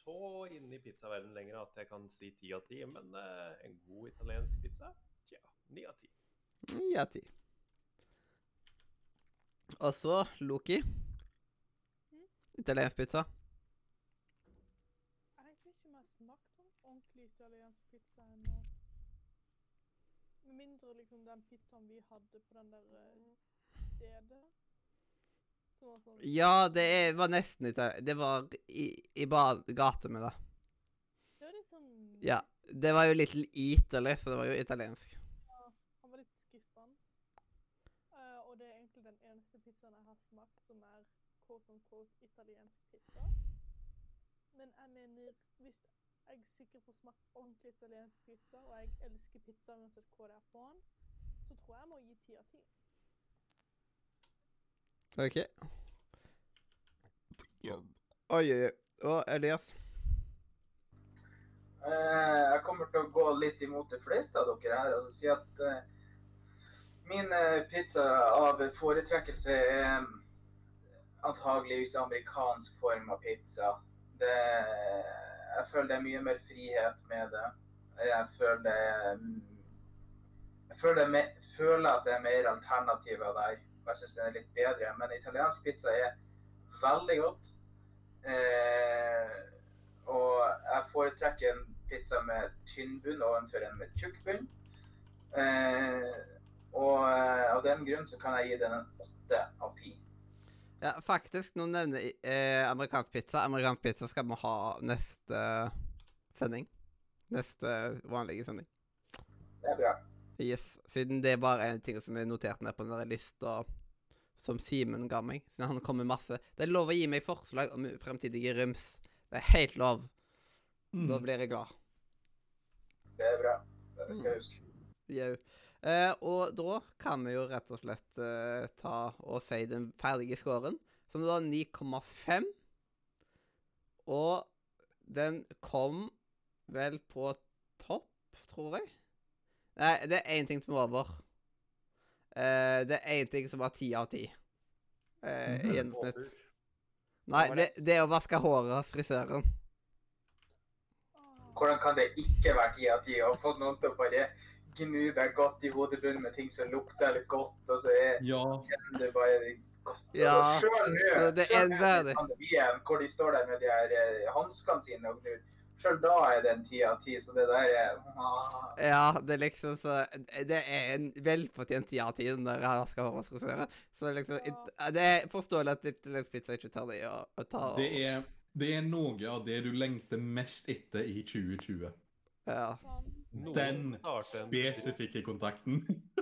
så inne i pizzaverdenen lenger at jeg kan si ti av ti, men uh, en god italiensk pizza, tja, ni av ti. Ni av ti. Og så Loki. Italiensk pizza. Jeg vet ikke om jeg har smakt om ordentlig italiensk pizza ennå. Med mindre liksom den pizzaen vi hadde på den der eh, stedet. Sånn Ja, det er, var nesten italiensk. Det var i, i ba- gate med det. Det var litt sånn Ja. Det var jo litt Italy, så det var jo italiensk. Ja, Han var litt skuffende. Uh, og det er egentlig den eneste pizzaen jeg har smakt som er quote on quote italiensk pizza. Men jeg mener, hvis jeg sikkert får smakt ordentlig italiensk pizza, og jeg elsker pizza uansett hva det er på den, så tror jeg jeg må gi ti av ti. OK. Oi, oi, oi. Elias. Eh, jeg kommer til å gå litt imot de fleste av dere her og si at eh, min eh, pizza av foretrekkelse er eh, antageligvis amerikansk form av pizza. Det, jeg føler det er mye mer frihet med det. Jeg føler det mm, Jeg føler, det er føler at det er mer alternativer der. Og Jeg syns den er litt bedre. Men italiensk pizza er veldig godt. Eh, og jeg foretrekker en pizza med tynn bunn overfor en med tjukk bunn. Eh, og eh, av den grunn så kan jeg gi den en åtte av ti. Ja, faktisk, nå nevner eh, amerikansk pizza. Amerikansk pizza skal vi ha neste sending. Neste vanlige sending. Det er bra. Yes, siden det er bare en ting som er notert ned på den der lista som Simen ga meg. Siden han kom med masse Det er lov å gi meg forslag om fremtidige rums. Det er helt lov. Da Mm. blir jeg glad. Det er bra. Det skal jeg huske. Jau. Eh, og da kan vi jo rett og slett eh, ta og si den ferdige scoren, som da er 9,5. Og den kom vel på topp, tror jeg. Nei, det er én ting som er over. Uh, det er én ting som var ti av ti. Eh, I gjennomsnitt. Nei, det, det? er å vaske håret hos frisøren. Hvordan kan det ikke være ti av ti å få noen til å bare gnu deg godt i hodebunnen med ting som lukter litt godt, og så er Ja. det bare godt. Ja, Sjøl nå, så det er en pandemien, hvor de står der med de her eh, hanskene sine og gnur, sjøl da er det en ti av ti, så det der er ah. Ja, det er liksom så Det er en velfortjent ti av ti, den der jeg skal frisøren. Så er liksom ja. Det er forståelig at italiensk pizza ikke tar det i å ta Det er, det er noe av det du lengter mest etter i 2020. Ja. Den spesifikke kontakten.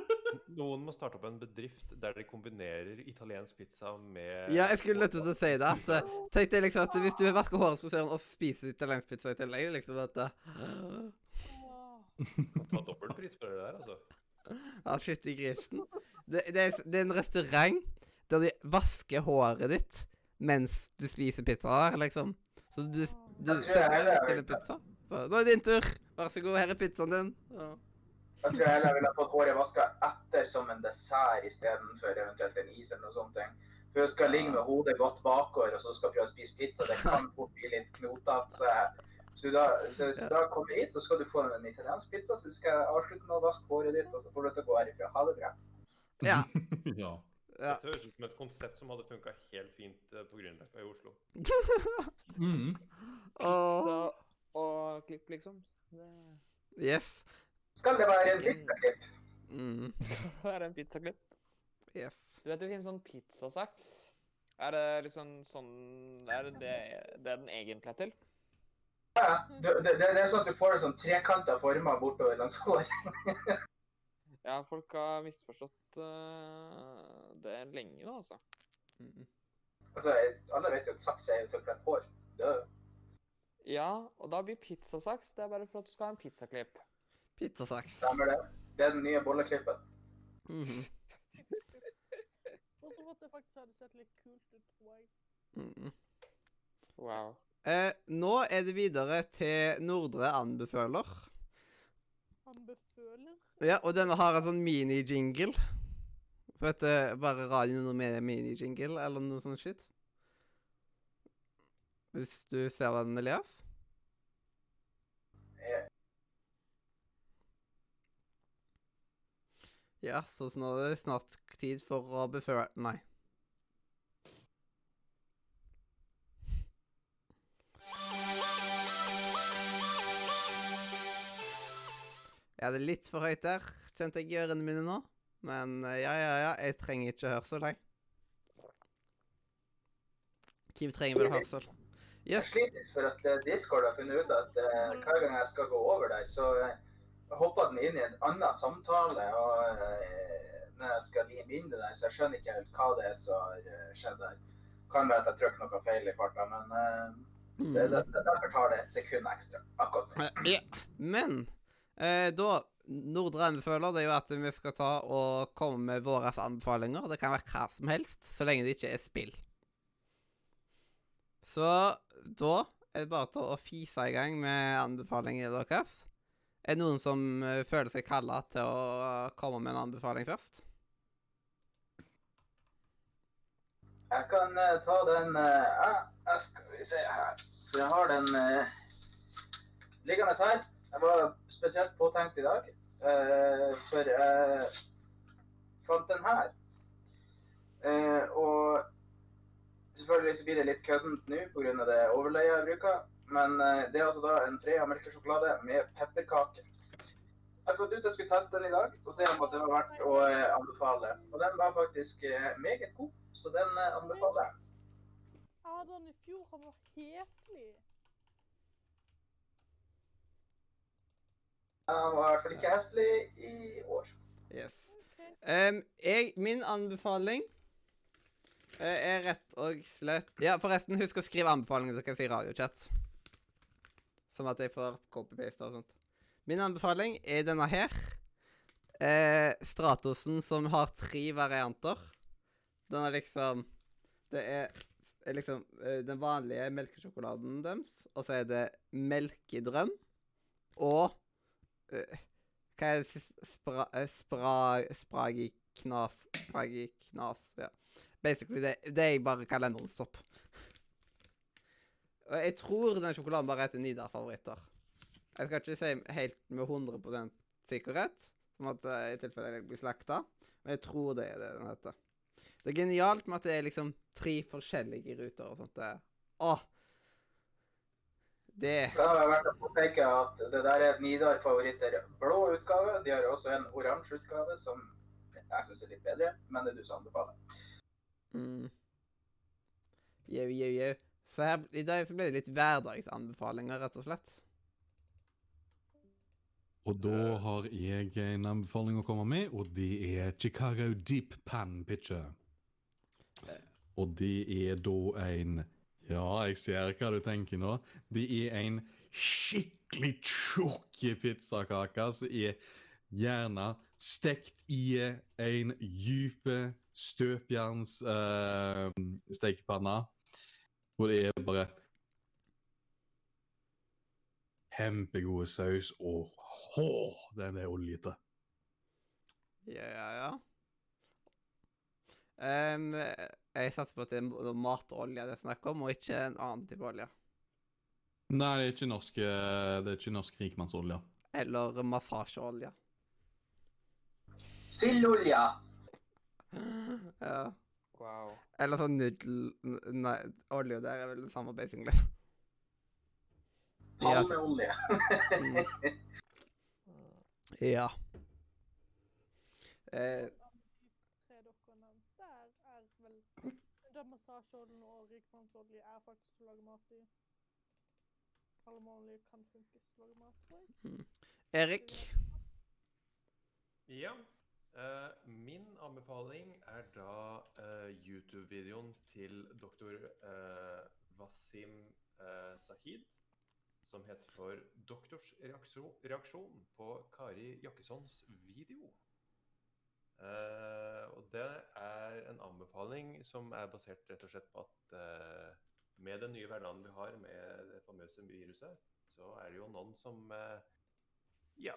Noen må starte opp en bedrift der de kombinerer italiensk pizza med ja, jeg skulle nettopp til å si det. At, eh, Tenk deg liksom at hvis du vasker håret hos frisøren og spiser italiensk pizza i tillegg, liksom at eh, Ta dobbeltpris for det der, altså. Ja, fytti grisen. Det, det, er, det er en restaurant der de vasker håret ditt mens du spiser pizza der, liksom. Så du, du setter deg og bestiller pizza. Så, nå er det din tur. Vær så god, her er pizzaen din. Ja. Jeg tror jeg heller ville fått håret vaska etter som en dessert istedenfor eventuelt en is eller noe sånt. For du skal ligge med hodet godt bakover og så skal prøve å spise pizza. Det kan fort bli litt knotete. Så, da, så hvis du da kommer hit, så skal du få en italiensk pizza. Så skal jeg avslutte med å vaske håret ditt, og så får du til å gå herifra. Ha det bra. Ja. ja. ja. Dette høres ut som et konsept som hadde funka helt fint eh, på Grünerløkka i Oslo. Mm. Pizza og klipp, liksom. Det Yes. Skal det være en pizzaklipp? Mm. skal det være en pizzaklipp. Yes. Du vet det finnes sånn pizzasaks? Er det liksom sånn Er det det, det den egentlig er til? Ja, det, det, det er sånn at du får sånn trekanta former bortover langs håret. Ja, folk har misforstått uh, det lenge nå, altså. Mm. Altså, alle vet jo at saks er jo til å klippe hår. Det er jo Ja, og da blir pizzasaks det er bare for at du skal ha en pizzaklipp. Pizzasaks. Stemmer det. Det er den nye bolleklippen. Mhm. Bortsett fra at det faktisk hadde sett litt kult ut. tror jeg. Mhm. Wow. Eh, nå er det videre til Nordre anbefaler. Anbefaler? Ja, og denne har en sånn mini-jingle. For dette er bare radioen med mini-jingle, eller noe sånt shit. Hvis du ser den, Elias? Ja, så nå er det snart tid for å beføre Nei. Jeg det er litt for høyt der, kjente jeg i ørene mine nå. Men eh, ja, ja, ja, jeg trenger ikke hørsel, jeg. Hvem trenger vel hørsel? Jeg sliter for at eh, Discord har funnet ut at eh, hver gang jeg skal gå over deg, så hopper den inn i en annen samtale. og eh, når jeg skal lime inn det der, så jeg skjønner ikke helt hva det er som har eh, skjedd der. Kan være at jeg trykker noe feil i farta, men eh, det, det, derfor tar det et sekund ekstra. akkurat nå. Ja, men eh, da Nordre anbefaler det jo at vi skal ta og komme med våre anbefalinger. Det kan være hva som helst, så lenge det ikke er spill. Så da er det bare til å fise i gang med anbefalingene deres. Er det noen som eh, føler seg kalla til å komme med en anbefaling først? Jeg kan uh, ta den uh, jeg Skal vi se her. For jeg har den uh, liggende her. Jeg var spesielt påtenkt i dag. eh, for jeg fant den her. Eh, og selvfølgelig så blir det litt køddent nå pga. det overleiet jeg bruker. Men eh, det er altså da en Freia melkesjokolade med pepperkake. Jeg har fått ut jeg skulle teste den i dag og se om at det var verdt å eh, anbefale. Og den var faktisk eh, meget god, så den anbefaler jeg. Adrian i fjor. Han var heslig. Han var i hvert fall ikke hestlig i år. Yes. Um, jeg, min anbefaling er rett og slett Ja, forresten, husk å skrive anbefalinger, så kan jeg si radiochat. Sånn at jeg får copy-paste og sånt. Min anbefaling er denne her. Eh, Stratosen som har tre varianter. Den er liksom Det er, er liksom eh, den vanlige melkesjokoladen deres, og så er det melkedrøm og eh, hva er det siste? Spra, eh, spra, spragiknas Spragiknas, ja. Basically det, det jeg bare kaller Nonstop. Og jeg tror den sjokoladen bare heter Nidar-favoritter. Jeg skal ikke si helt med 100% sikkerhet, som at eh, i tilfelle jeg blir slakta, men jeg tror det er det den heter. Det er genialt med at det er liksom tre forskjellige ruter og sånt. Det. Åh! Det Det har vært å påpeke at det der er Nidar favoritter blå utgave. De har også en oransje utgave som jeg syns er litt bedre, men det er du som anbefaler. Mm. Jau, jau, jau. Så her, i dag så ble det litt hverdagsanbefalinger, rett og slett. Og da har jeg en anbefaling å komme med, og det er Chicago Deep Pan Pitcher. Og det er da en Ja, jeg ser hva du tenker nå. Det er en skikkelig tjukk pizzakake som er gjerne stekt i en dyp støpjerns eh, stekepanne. Hvor det er bare kjempegode saus, og hå, den er oljete. Ja, ja, ja. Um, jeg satser på at det er noe matolje det er snakk om, og ikke en annen type olje. Nei, det er ikke norsk, eh, det er ikke norsk rikmannsolje. Eller massasjeolje. Sildolje! Ja. Wow. Eller sånn nudel... Nei, olje der er vel det samme, basically. Palmeolje. Mm. Ja. Eh, er vel Da massasjeoljen og rikmannsolje er faktisk til å lage mat i. Palmeolje kan funke til å lage mat, tror. Erik? Ja. Eh, min anbefaling er da uh, YouTube-videoen til doktor uh, Wasim eh, Sahid, som heter for 'Doktors reaksjon, på Kari Jakkessons video'. Og det er en anbefaling som er basert rett og slett på at med den nye hverdagen vi har med det famøse viruset, så er det jo noen som ja,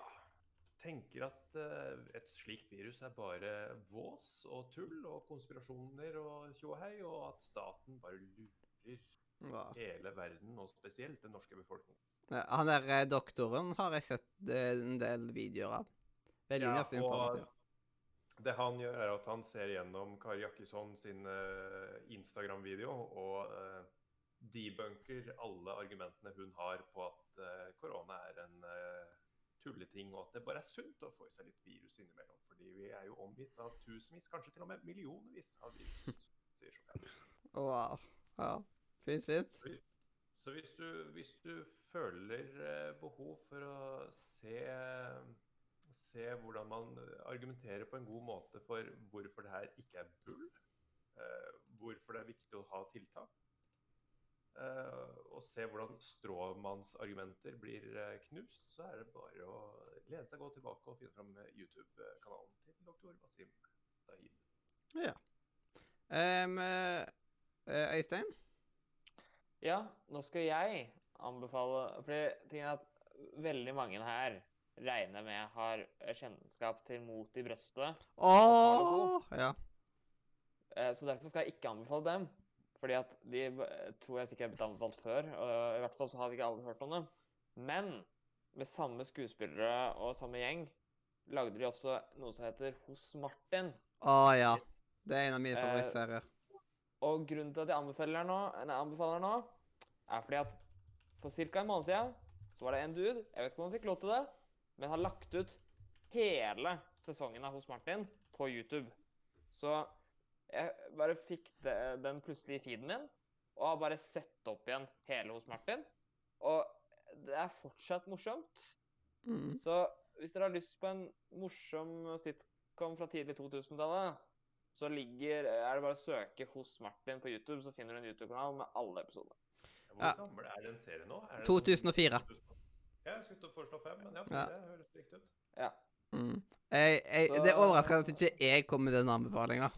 tenker at eh, et slikt virus er bare vås og tull og konspirasjoner og tjohei, og at staten bare lurer Ja. hele verden, og spesielt den norske befolkningen. Ja, Han der eh, doktoren har jeg sett eh, en del videoer av. Veldig Ja, nesten informativ. det han gjør, er at han ser gjennom Kari Jakkesson sin Instagram-video og uh, debunker alle argumentene hun har på at korona er en eh, tulleting, og at det bare er sunt å få i seg litt virus innimellom. Fordi vi er jo omgitt av tusenvis, kanskje til og med millionvis av virus. sier Chopin. Wow. Ja. Fint, fint. Så hvis du, hvis du føler eh, behov for å se, se hvordan man argumenterer på en god måte for hvorfor det her ikke er bull, eh, hvorfor det er viktig å ha tiltak, og se hvordan stråmannsargumenter blir eh, knust, så er det bare å lene seg godt tilbake og finne fram YouTube-kanalen til doktor Wasim Sahid. Ja. Um, eh, eh, Øystein? Ja, nå skal jeg anbefale For ting er at veldig mange her regner med har kjennskap til Mot i brøstet. Oh, Ja. Eh, Så derfor skal jeg ikke anbefale dem. Fordi at de tror jeg sikkert er blitt anbefalt før. Og I hvert fall så hadde ikke alle hørt om dem. Men med samme skuespillere og samme gjeng lagde de også noe som heter Hos Martin. Å ja. Det er en av mine Eh, favorittserier. Og grunnen til at jeg anbefaler nå, nei, anbefaler nå, er fordi at for ca. en måned siden så var det en dude, jeg vet ikke om han fikk lov til det, men har lagt ut hele sesongen av Hos Martin på YouTube. Så jeg bare fikk det, den plutselig i feeden min, og har bare sett opp igjen hele Hos Martin. Og det er fortsatt morsomt. Mm. Så hvis dere har lyst på en morsom sitcom fra tidlig 2000-tallet, så ligger, er det bare å søke hos Martin på YouTube, så finner du en YouTube-kanal med alle episodene. Hvor Ja. gammel er den serien nå? Er det 2004. sånn Ja, jeg skulle foreslå fem, men ja, Ja. det høres riktig ut. Ja. Mm. Jeg, jeg, Det er overraskende at ikke jeg kom med den anbefalinga.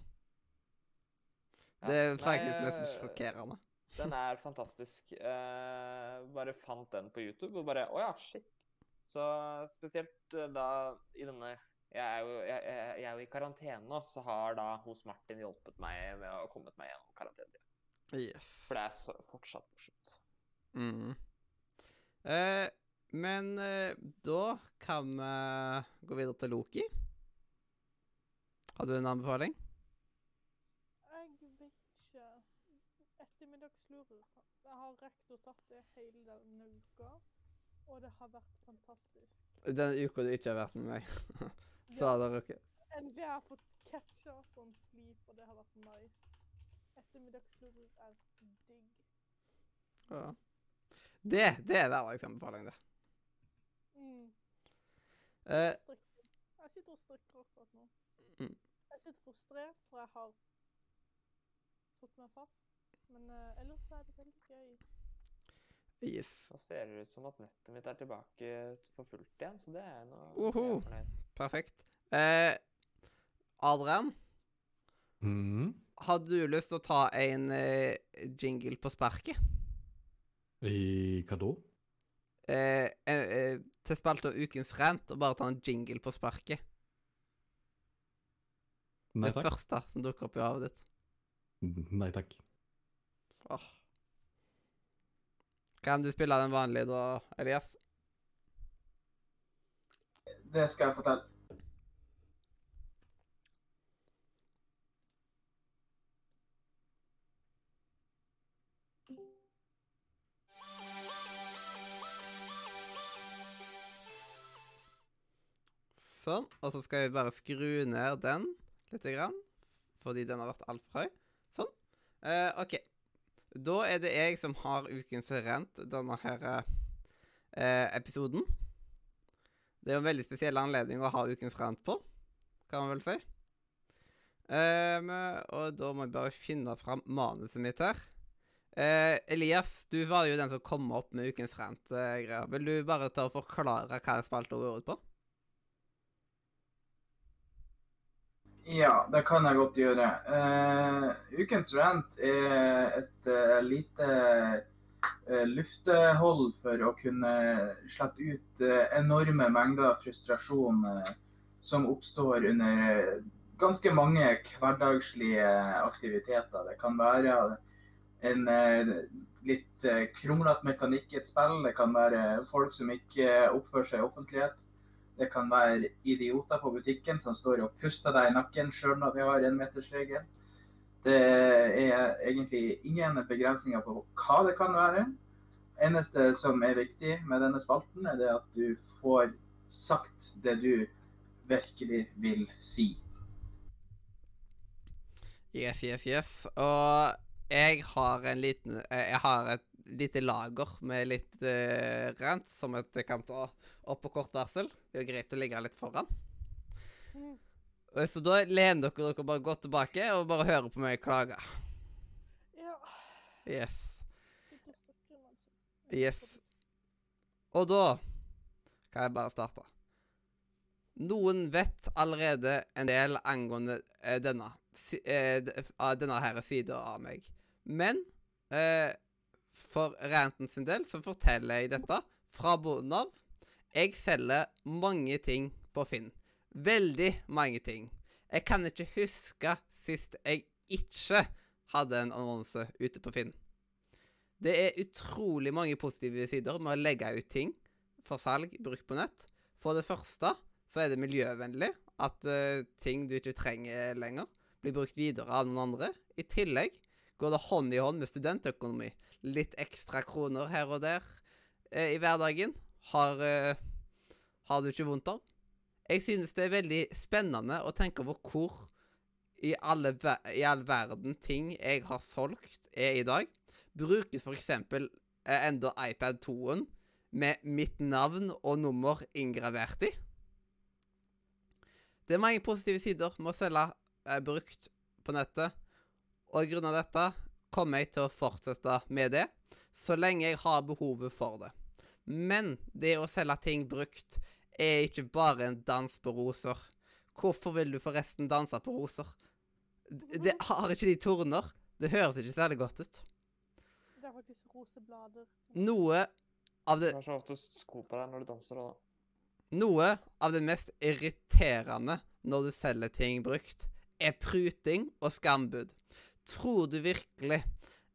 Det er faktisk nesten eh, sjokkerende. Den er fantastisk. Eh, bare fant den på YouTube og bare Å ja, shit. Så spesielt eh, da i denne jeg er, jo, jeg, jeg, jeg er jo i karantene nå, så har da hos Martin hjulpet meg med å komme meg gjennom karantenetida. Yes. For det er så, fortsatt morsomt. Mm. Eh, men eh, da kan vi gå videre til Loki. Har du en anbefaling? Jeg vet ikke. Ettermiddagslur. Jeg har rektor tatt det hele denne uka, og det har vært fantastisk. Den uka du ikke har vært med meg. Så har dere ikke Endelig har jeg fått catcha up on sleep, og det har vært nice. Ettermiddagslur er digg. ja. Det, det er hverdagsanbefaling, det. Mm. Eh. Jeg sitter og strikker akkurat nå. Mm. Jeg sitter frustrert, for jeg har fått meg fast. Men uh, ellers er det veldig gøy. yes. Nå ser det ut som at nettet mitt er tilbake for fullt igjen, så det er noe Oho. jeg er fornøyd. Perfekt. Eh, Adrian, mm. har du lyst til å ta en eh, jingle på sparket? I hva da? eh, eh, eh, til spalta Ukens rant og bare ta en jingle på sparket? Nei det takk. første som dukker opp i havet ditt. Nei takk. Åh. Kan du spille den vanlige da, Elias? Det skal jeg fortelle. Sånn. Og så skal vi bare skru ned den litt, grann, fordi den har vært altfor høy. Sånn. Eh, OK. Da er det jeg som har ukens rent denne her eh, episoden. Det er jo en veldig spesiell anledning å ha ukens rent på, kan man vel si. Um, og da må jeg bare finne fram manuset mitt her. Uh, Elias, du var jo den som kom opp med ukens rant-greier. Vil du bare ta og forklare hva spalta går ut på? Ja, det kan jeg godt gjøre. Uh, ukens rant er et uh, lite uh, luftehold for å kunne slippe ut enorme mengder frustrasjon som oppstår under ganske mange hverdagslige aktiviteter. Det kan være en litt kronglete mekanikk i et spill. Det kan være folk som ikke oppfører seg i offentlighet. Det kan være idioter på butikken som står og puster deg i nakken sjøl når vi har enmetersregel. Det er egentlig ingen begrensninger på hva det kan være. Eneste som er viktig med denne spalten, er det at du får sagt det du virkelig vil si. Yes, yes, yes. Og jeg har en liten Jeg har et lite lager med litt uh, rent som et kan ta opp på kort varsel. Det er jo greit å ligge litt foran. Mm. Eh, Så da lener dere dere bare godt tilbake og bare hører på meg klage. Ja. Yes. Yes. Og da kan jeg bare starte. Noen vet allerede en del angående eh, denne, eh, denne her sida av meg. Men eh, for ranten sin del så forteller jeg dette fra bunnen av. Jeg selger mange ting på Finn. Veldig mange ting. Jeg kan ikke huske sist jeg ikke hadde en annonse ute på Finn. Det er utrolig mange positive sider med å legge ut ting for salg brukt på nett. For det første så er det miljøvennlig at uh, ting du ikke trenger lenger, blir brukt videre av noen andre. I tillegg går det hånd i hånd med studentøkonomi. Litt ekstra kroner her og der eh, i hverdagen har, eh, har du ikke vondt av. Jeg synes det er veldig spennende å tenke over hvor i, alle, i all verden ting jeg har solgt, er i dag Brukes f.eks. Eh, enda iPad 2-en med mitt navn og nummer inngravert i. Det er mange positive sider med å selge eh, brukt på nettet, og grunnet dette kommer jeg til å fortsette med det så lenge jeg har behovet for det. Men det å selge ting brukt er ikke bare en dans på roser. Hvorfor vil du forresten danse på roser? Det har ikke de torner. Det høres ikke særlig godt ut. Det er faktisk roseblader. Noe av det Du har så ofte sko på deg når du danser. da. Noe av det mest irriterende når du selger ting brukt, er pruting og skambud. Tror du virkelig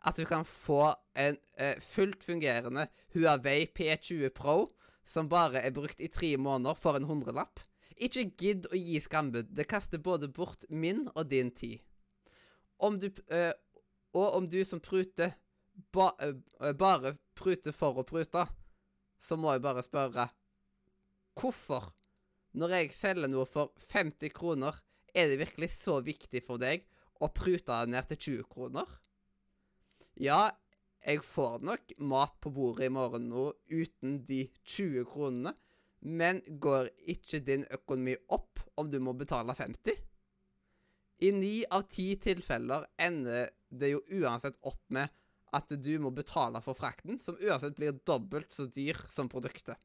at du kan få en eh, fullt fungerende Huawei P20 Pro som bare er brukt i tre måneder for en hundrelapp? Ikke gidd å gi skambud. Det kaster både bort min og din tid. Om du eh, Og om du som pruter ba, eh, bare pruter for å prute, så må jeg bare spørre Hvorfor? Når jeg selger noe for 50 kroner, er det virkelig så viktig for deg å pruta det ned til 20 kroner? Ja, jeg får nok mat på bordet i morgen nå uten de 20 kronene, men går ikke din økonomi opp om du må betale 50? I ni av ti tilfeller ender det jo uansett opp med at du må betale for frakten, som uansett blir dobbelt så dyr som produktet.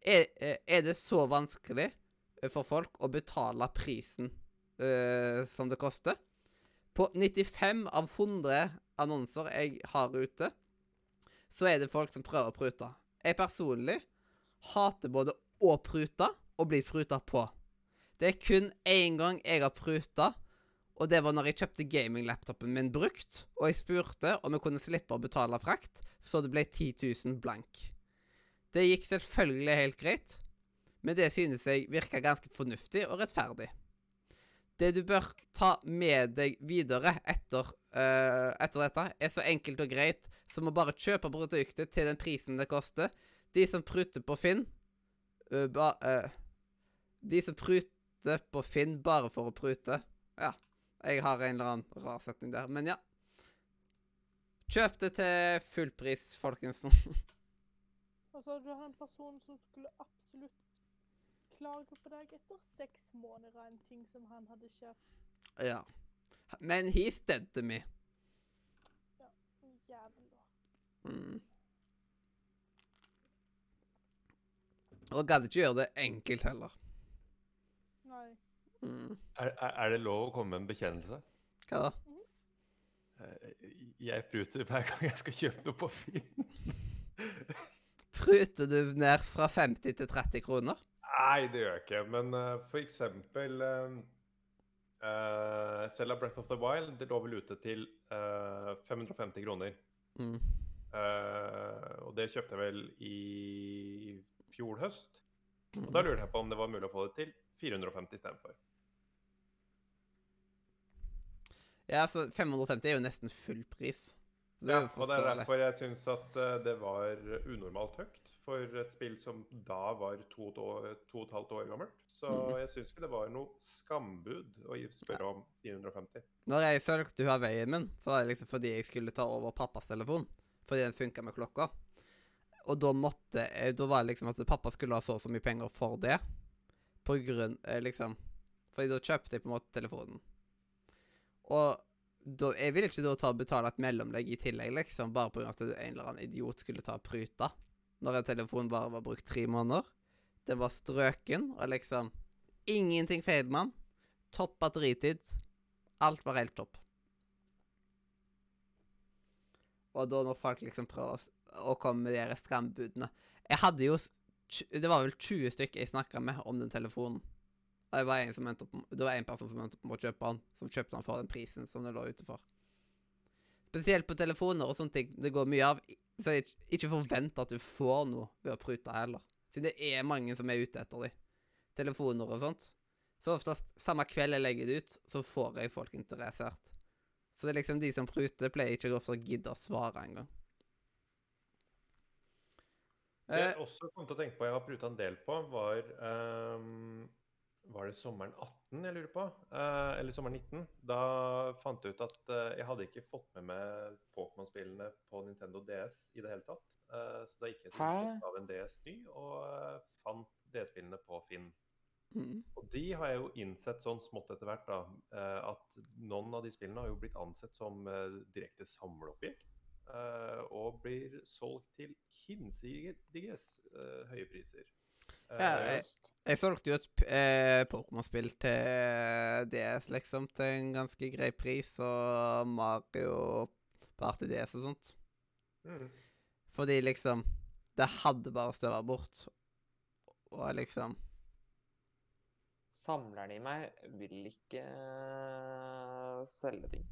Er, er det så vanskelig for folk å betale prisen eh, som det koster? På 95 av 100 annonser jeg har ute, så er det folk som prøver å prute. jeg personlig hater både å prute og bli pruta på. Det er kun én gang jeg har pruta, og det var når jeg kjøpte gaming-laptopen min brukt, og jeg spurte om jeg kunne slippe å betale frakt, så det ble 10 000 blank. Det gikk selvfølgelig helt greit, men det synes jeg virka ganske fornuftig og rettferdig. Det du bør ta med deg videre etter, uh, etter dette, er så enkelt og greit som å bare kjøpe produktet til den prisen det koster. De som pruter på Finn uh, ba, uh, De som pruter på Finn bare for å prute Ja, jeg har en eller annen rar setning der, men ja. Kjøp det til full pris, folkens. Altså, du har en person som skulle absolutt klage på deg etter seks måneder av en ting som han hadde kjøpt. ja. Men he's dead to me. Jævel, da. Mm. Og gadd ikke gjøre det enkelt heller. Nei. Mm. Er, er, det lov å komme med en bekjennelse? Hva da? Eh, Jeg pruter hver gang jeg skal kjøpe noe på Finn. Pruter du ned fra 50 til 30 kroner? Nei, det gjør jeg ikke. Men uh, for eksempel uh, Selda Breath of the Wild det lå vel ute til uh, 550 kroner. Mm. Uh, og det kjøpte jeg vel i fjor høst. Og da lurte jeg på om det var mulig å få det til 450 istedenfor. Ja, altså 550 er jo nesten full pris. Ja, og det er derfor jeg syns at eh, det var unormalt høyt for et spill som da var to, et to og et halvt år gammelt. Så Mhm. jeg syns ikke det var noe skambud å spørre om 450. Når jeg solgte Huawei-en min, så var det liksom fordi jeg skulle ta over pappas telefon. Fordi den funka med klokka. Og da måtte jeg, Da var det liksom at pappa skulle ha så og så mye penger for det. På grunn eh, liksom Fordi da kjøpte jeg på en måte telefonen. Og da, jeg vil ikke da ta betale et mellomlegg i tillegg, liksom, bare pga. at en eller annen idiot skulle ta pruta. Når en telefon bare var brukt tre måneder. Den var strøken, og liksom Ingenting feil med den. Topp batteritid. Alt var helt topp. Og da når folk liksom prøver å, komme med de skambudene Jeg hadde jo Det var vel 20 stykker jeg snakka med om den telefonen. Det var en som endte opp, det var en person som endte opp med å kjøpe han, som kjøpte han for den prisen som det lå ute for. Spesielt på telefoner og sånne ting. Det går mye av. Så jeg ikke- forvent at du får noe ved å prute heller. Siden det er mange som er ute etter de. Telefoner og sånt. Så oftest samme kveld jeg legger det ut, så får jeg folk interessert. Så det er liksom de som pruter, pleier ikke ofte å gidde å svare engang. Det Eh, jeg også kom til å tenke på jeg har pruta en del på, var ehm, Var det sommeren 18 jeg lurer på? Eh, eller sommeren 19? Da fant jeg ut at eh, jeg hadde ikke fått med meg Pokémon-spillene på Nintendo DS i det hele tatt. Eh, så da gikk jeg til av en DS ny og eh, fant DS-spillene på Finn. mm, Og de har jeg jo innsett sånn smått etter hvert da, eh, at noen av de spillene har jo blitt ansett som eh, direkte samleobjekt. eh, og blir solgt til hinsides eh, høye priser. Ja, Eh, jeg- jeg solgte jo et eh, Pokémon-spill til DS, liksom, til en ganske grei pris, og Mario Party DS og sånt. mm. Fordi liksom Det hadde bare støva bort. Og liksom Samleren i meg vil ikke eh, selge ting.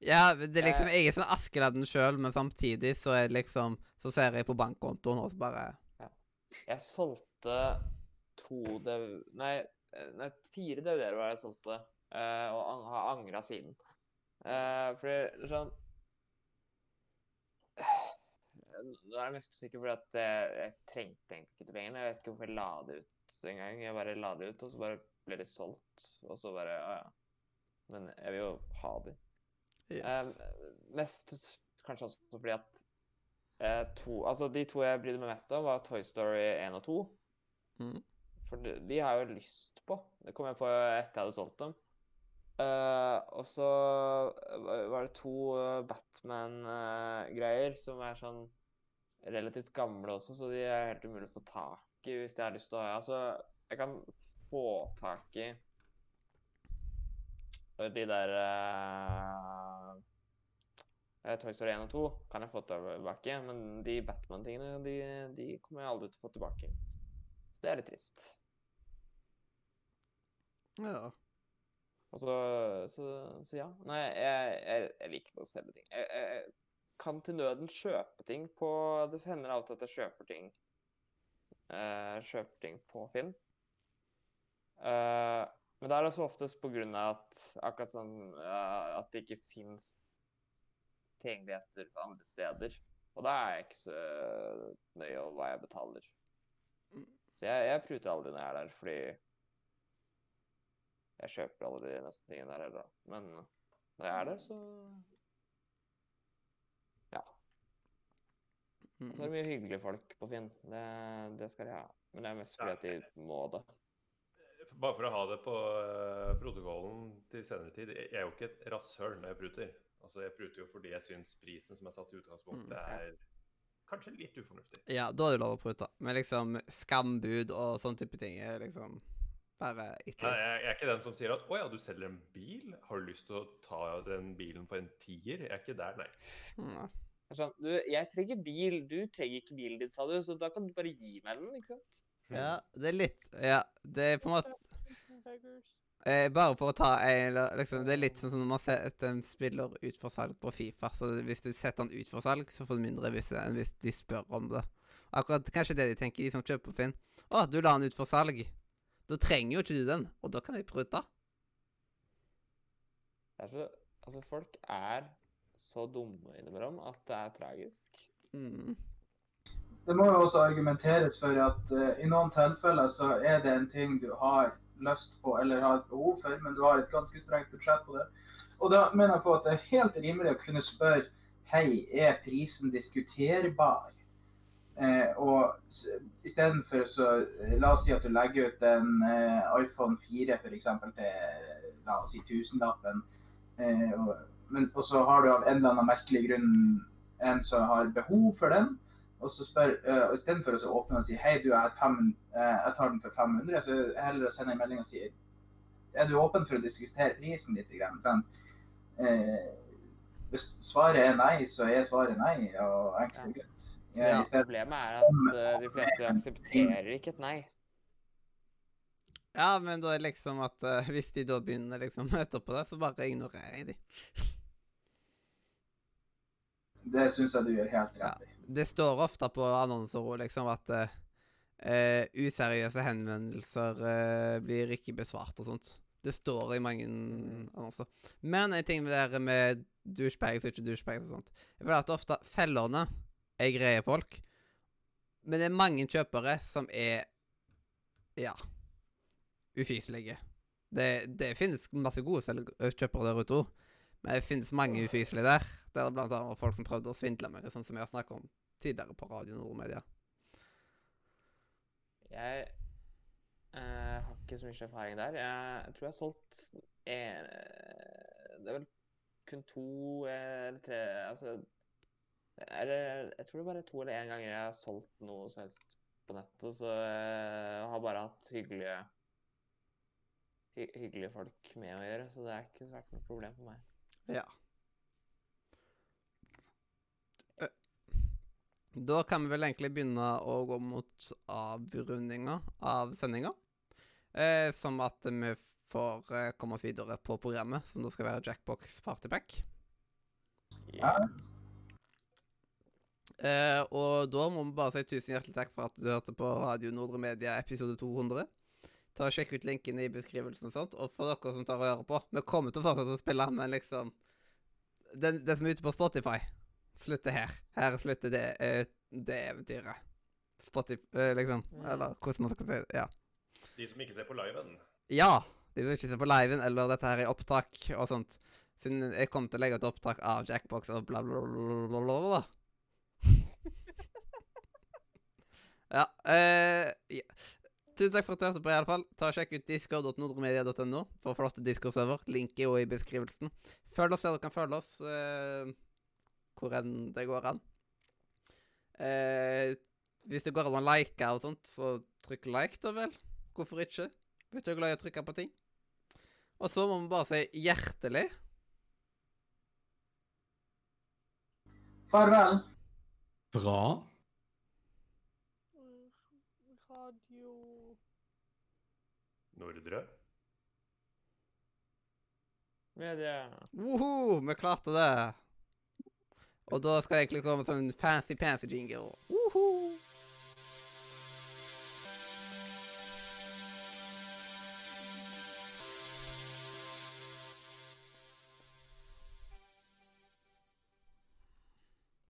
Ja, det er liksom Eh. Jeg er sånn Askeladden sjøl, men samtidig så er det liksom Så ser jeg på bankkontoen, og så bare Jeg solgte to dev... Nei, eh, nei fire DVD-er var jeg solgte, uh, og har angra siden. Uh, fordi det sånn Nå er jeg mest usikker fordi at jeg, jeg trengte egentlig ikke pengene. Jeg vet ikke hvorfor jeg la det ut engang. Jeg bare la det ut, og så bare ble det solgt. Og så bare Ja, ja. Men jeg vil jo ha de. yes. Uh, mest kanskje også fordi at uh, to Altså, de to jeg brydde meg mest om, var Toy Story 1 og 2. Mm. For de, de har jeg jo lyst på. Det kom jeg på etter jeg hadde solgt dem. Uh, og så var var det to eh, Batman-greier som er sånn relativt gamle også, så de er helt umulig å få tak i hvis jeg har lyst til å ha. Altså, jeg kan få tak i de der eh, eh, Toy Story 1 og 2 kan jeg få tilbake, men de Batman-tingene de, de kommer jeg aldri til å få tilbake. Så det er litt trist. Ja. Og så, så, så ja. Nei, jeg, jeg, jeg liker ikke å selge ting. Jeg, jeg, kan til nøden kjøpe ting på Det hender av og til at jeg kjøper ting Uh, Kjøper ting på Finn. Uh, men det er også oftest på grunn av at akkurat sånn uh, at det ikke fins tilgjengeligheter andre steder. Og da er jeg ikke så nøye over hva jeg betaler. Så jeg, jeg pruter aldri når jeg er der, fordi jeg kjøper aldri nesten tingene der heller. Men når jeg er der, så Ja. Og så er det mye hyggelige folk på Finn. Det, det skal de ha. Men det er mest fordi at de må det. Bare for å ha det på eh, protokollen til senere tid. Jeg jeg er jo ikke et rasshøl når jeg pruter. Altså, Jeg pruter jo fordi jeg syns prisen som er satt i utgangspunktet, Mm. er kanskje litt ufornuftig. ja, da er det lov å prute. Men liksom skambud og sånne type ting er liksom bare ikke Nei, jeg, jeg er ikke den som sier at 'Å ja, du selger en bil. Har du lyst til å ta den bilen for en tier?' Jeg er ikke der, nei. Er Sånn, du, jeg trenger bil, du trenger ikke bilen din, sa du, så da kan du bare gi meg den, ikke sant? ja, det er litt Ja, det er på en måte. Eh, Bare for å ta en eller- liksom, Det er litt sånn som når man setter en spiller ut for salg på Fifa. Så hvis du setter han ut for salg, så får du mindre hvis, enn hvis de spør om det. Akkurat kanskje det de tenker, de som kjøper på Finn. Å, du la den ut for salg. Da trenger jo ikke du den, og da kan de prute. Det er så, altså, folk er så dumme innimellom at det er tragisk. Mm. Det må jo også argumenteres for at uh, i noen tilfeller så er det en ting du har lyst på eller har et behov for, men du har et ganske strengt budsjett på det. Og da mener jeg på at det er helt rimelig å kunne spørre hei, er prisen diskuterbar? Eh, og istedenfor så eh, La oss si at du legger ut en eh, iPhone 4 f.eks. til la oss si tusenlappen. Eh, og, men, og så har du av en eller annen merkelig grunn en som har behov for den. Og så spør, uh, Istedenfor å åpne og si hei, du, jeg, fem, uh, jeg tar den for 500, så er det heller å sende en melding og si er du åpen for å diskutere prisen litt? Grann, sånn. Eh, hvis svaret er nei, så er svaret nei. og enkelt og greit. Ja. Ja, Problemet er at eh, de fleste aksepterer ikke et nei. Ja, men da er liksom at uh, hvis de da begynner liksom etterpå det, så bare ignorerer jeg de. Det syns jeg du gjør helt rett i. Det står ofte på annonser liksom at eh, useriøse henvendelser uh, blir ikke besvart og sånt. Det står i mange annonser. Men en ting med det der med douchebags og ikke douchebags og sånt Jeg føler at ofte selgerne er greie folk, men det er mange kjøpere som er ja ufyselige. Det, det finnes masse gode kjøpere der ute òg, men det finnes mange ufyselige der. Der det blant annet folk som prøvde å svindle meg, sånn som jeg har snakket om tidligere på Radio Nordmedia. Jeg eh, har ikke så mye erfaring der. Jeg, tror jeg har solgt en, Det er vel kun to eh, eller tre Altså eller, Jeg tror det er bare to eller én ganger jeg har solgt noe som helst på nettet. Så jeg har bare hatt hyggelige hy hyggelige folk med å gjøre, så det er ikke vært noe problem for meg. Ja. Da kan vi vel egentlig begynne å gå mot avrundinga av sendinga. Eh, som at vi får eh, komme oss videre på programmet, som da skal være Jackbox Partypack. Ja. Eh, og da må vi bare si tusen hjertelig takk for at du hørte på Radio Nordre Media episode 200. Ta og Sjekk ut linkene i beskrivelsen og sånt. Og for dere som tar og hører på, vi kommer til å fortsette å spille, men liksom Den, det som er ute på Spotify, slutter her. Her slutter det, eh, det eventyret. Spotify, eh, liksom. Eller hvordan man skal si det. Ja. De som ikke ser på liven. Ja! De som ikke ser på liven, eller dette her i opptak og sånt. Siden jeg kom til å legge et opptak av Jackbox og bla, bla, bla, bla, bla, ja, eh, ja. Tusen takk for at du hørte på, i alle fall. Ta og Sjekk ut discord.nordremedia.no for flotte Discord-server. Link er jo i beskrivelsen. Følg oss der du kan følge oss, eh, hvor enn det går an. Eh, hvis det går an å like og sånt, så trykk like, da vel. Hvorfor ikke? Hvis du er glad i å trykke på ting. Og så må vi bare si hjertelig Farvel. Bra. Radio Nordre. Media. Woho, vi klarte det! Og da skal det egentlig komme sånn fancy-pansy jingle. Uhu.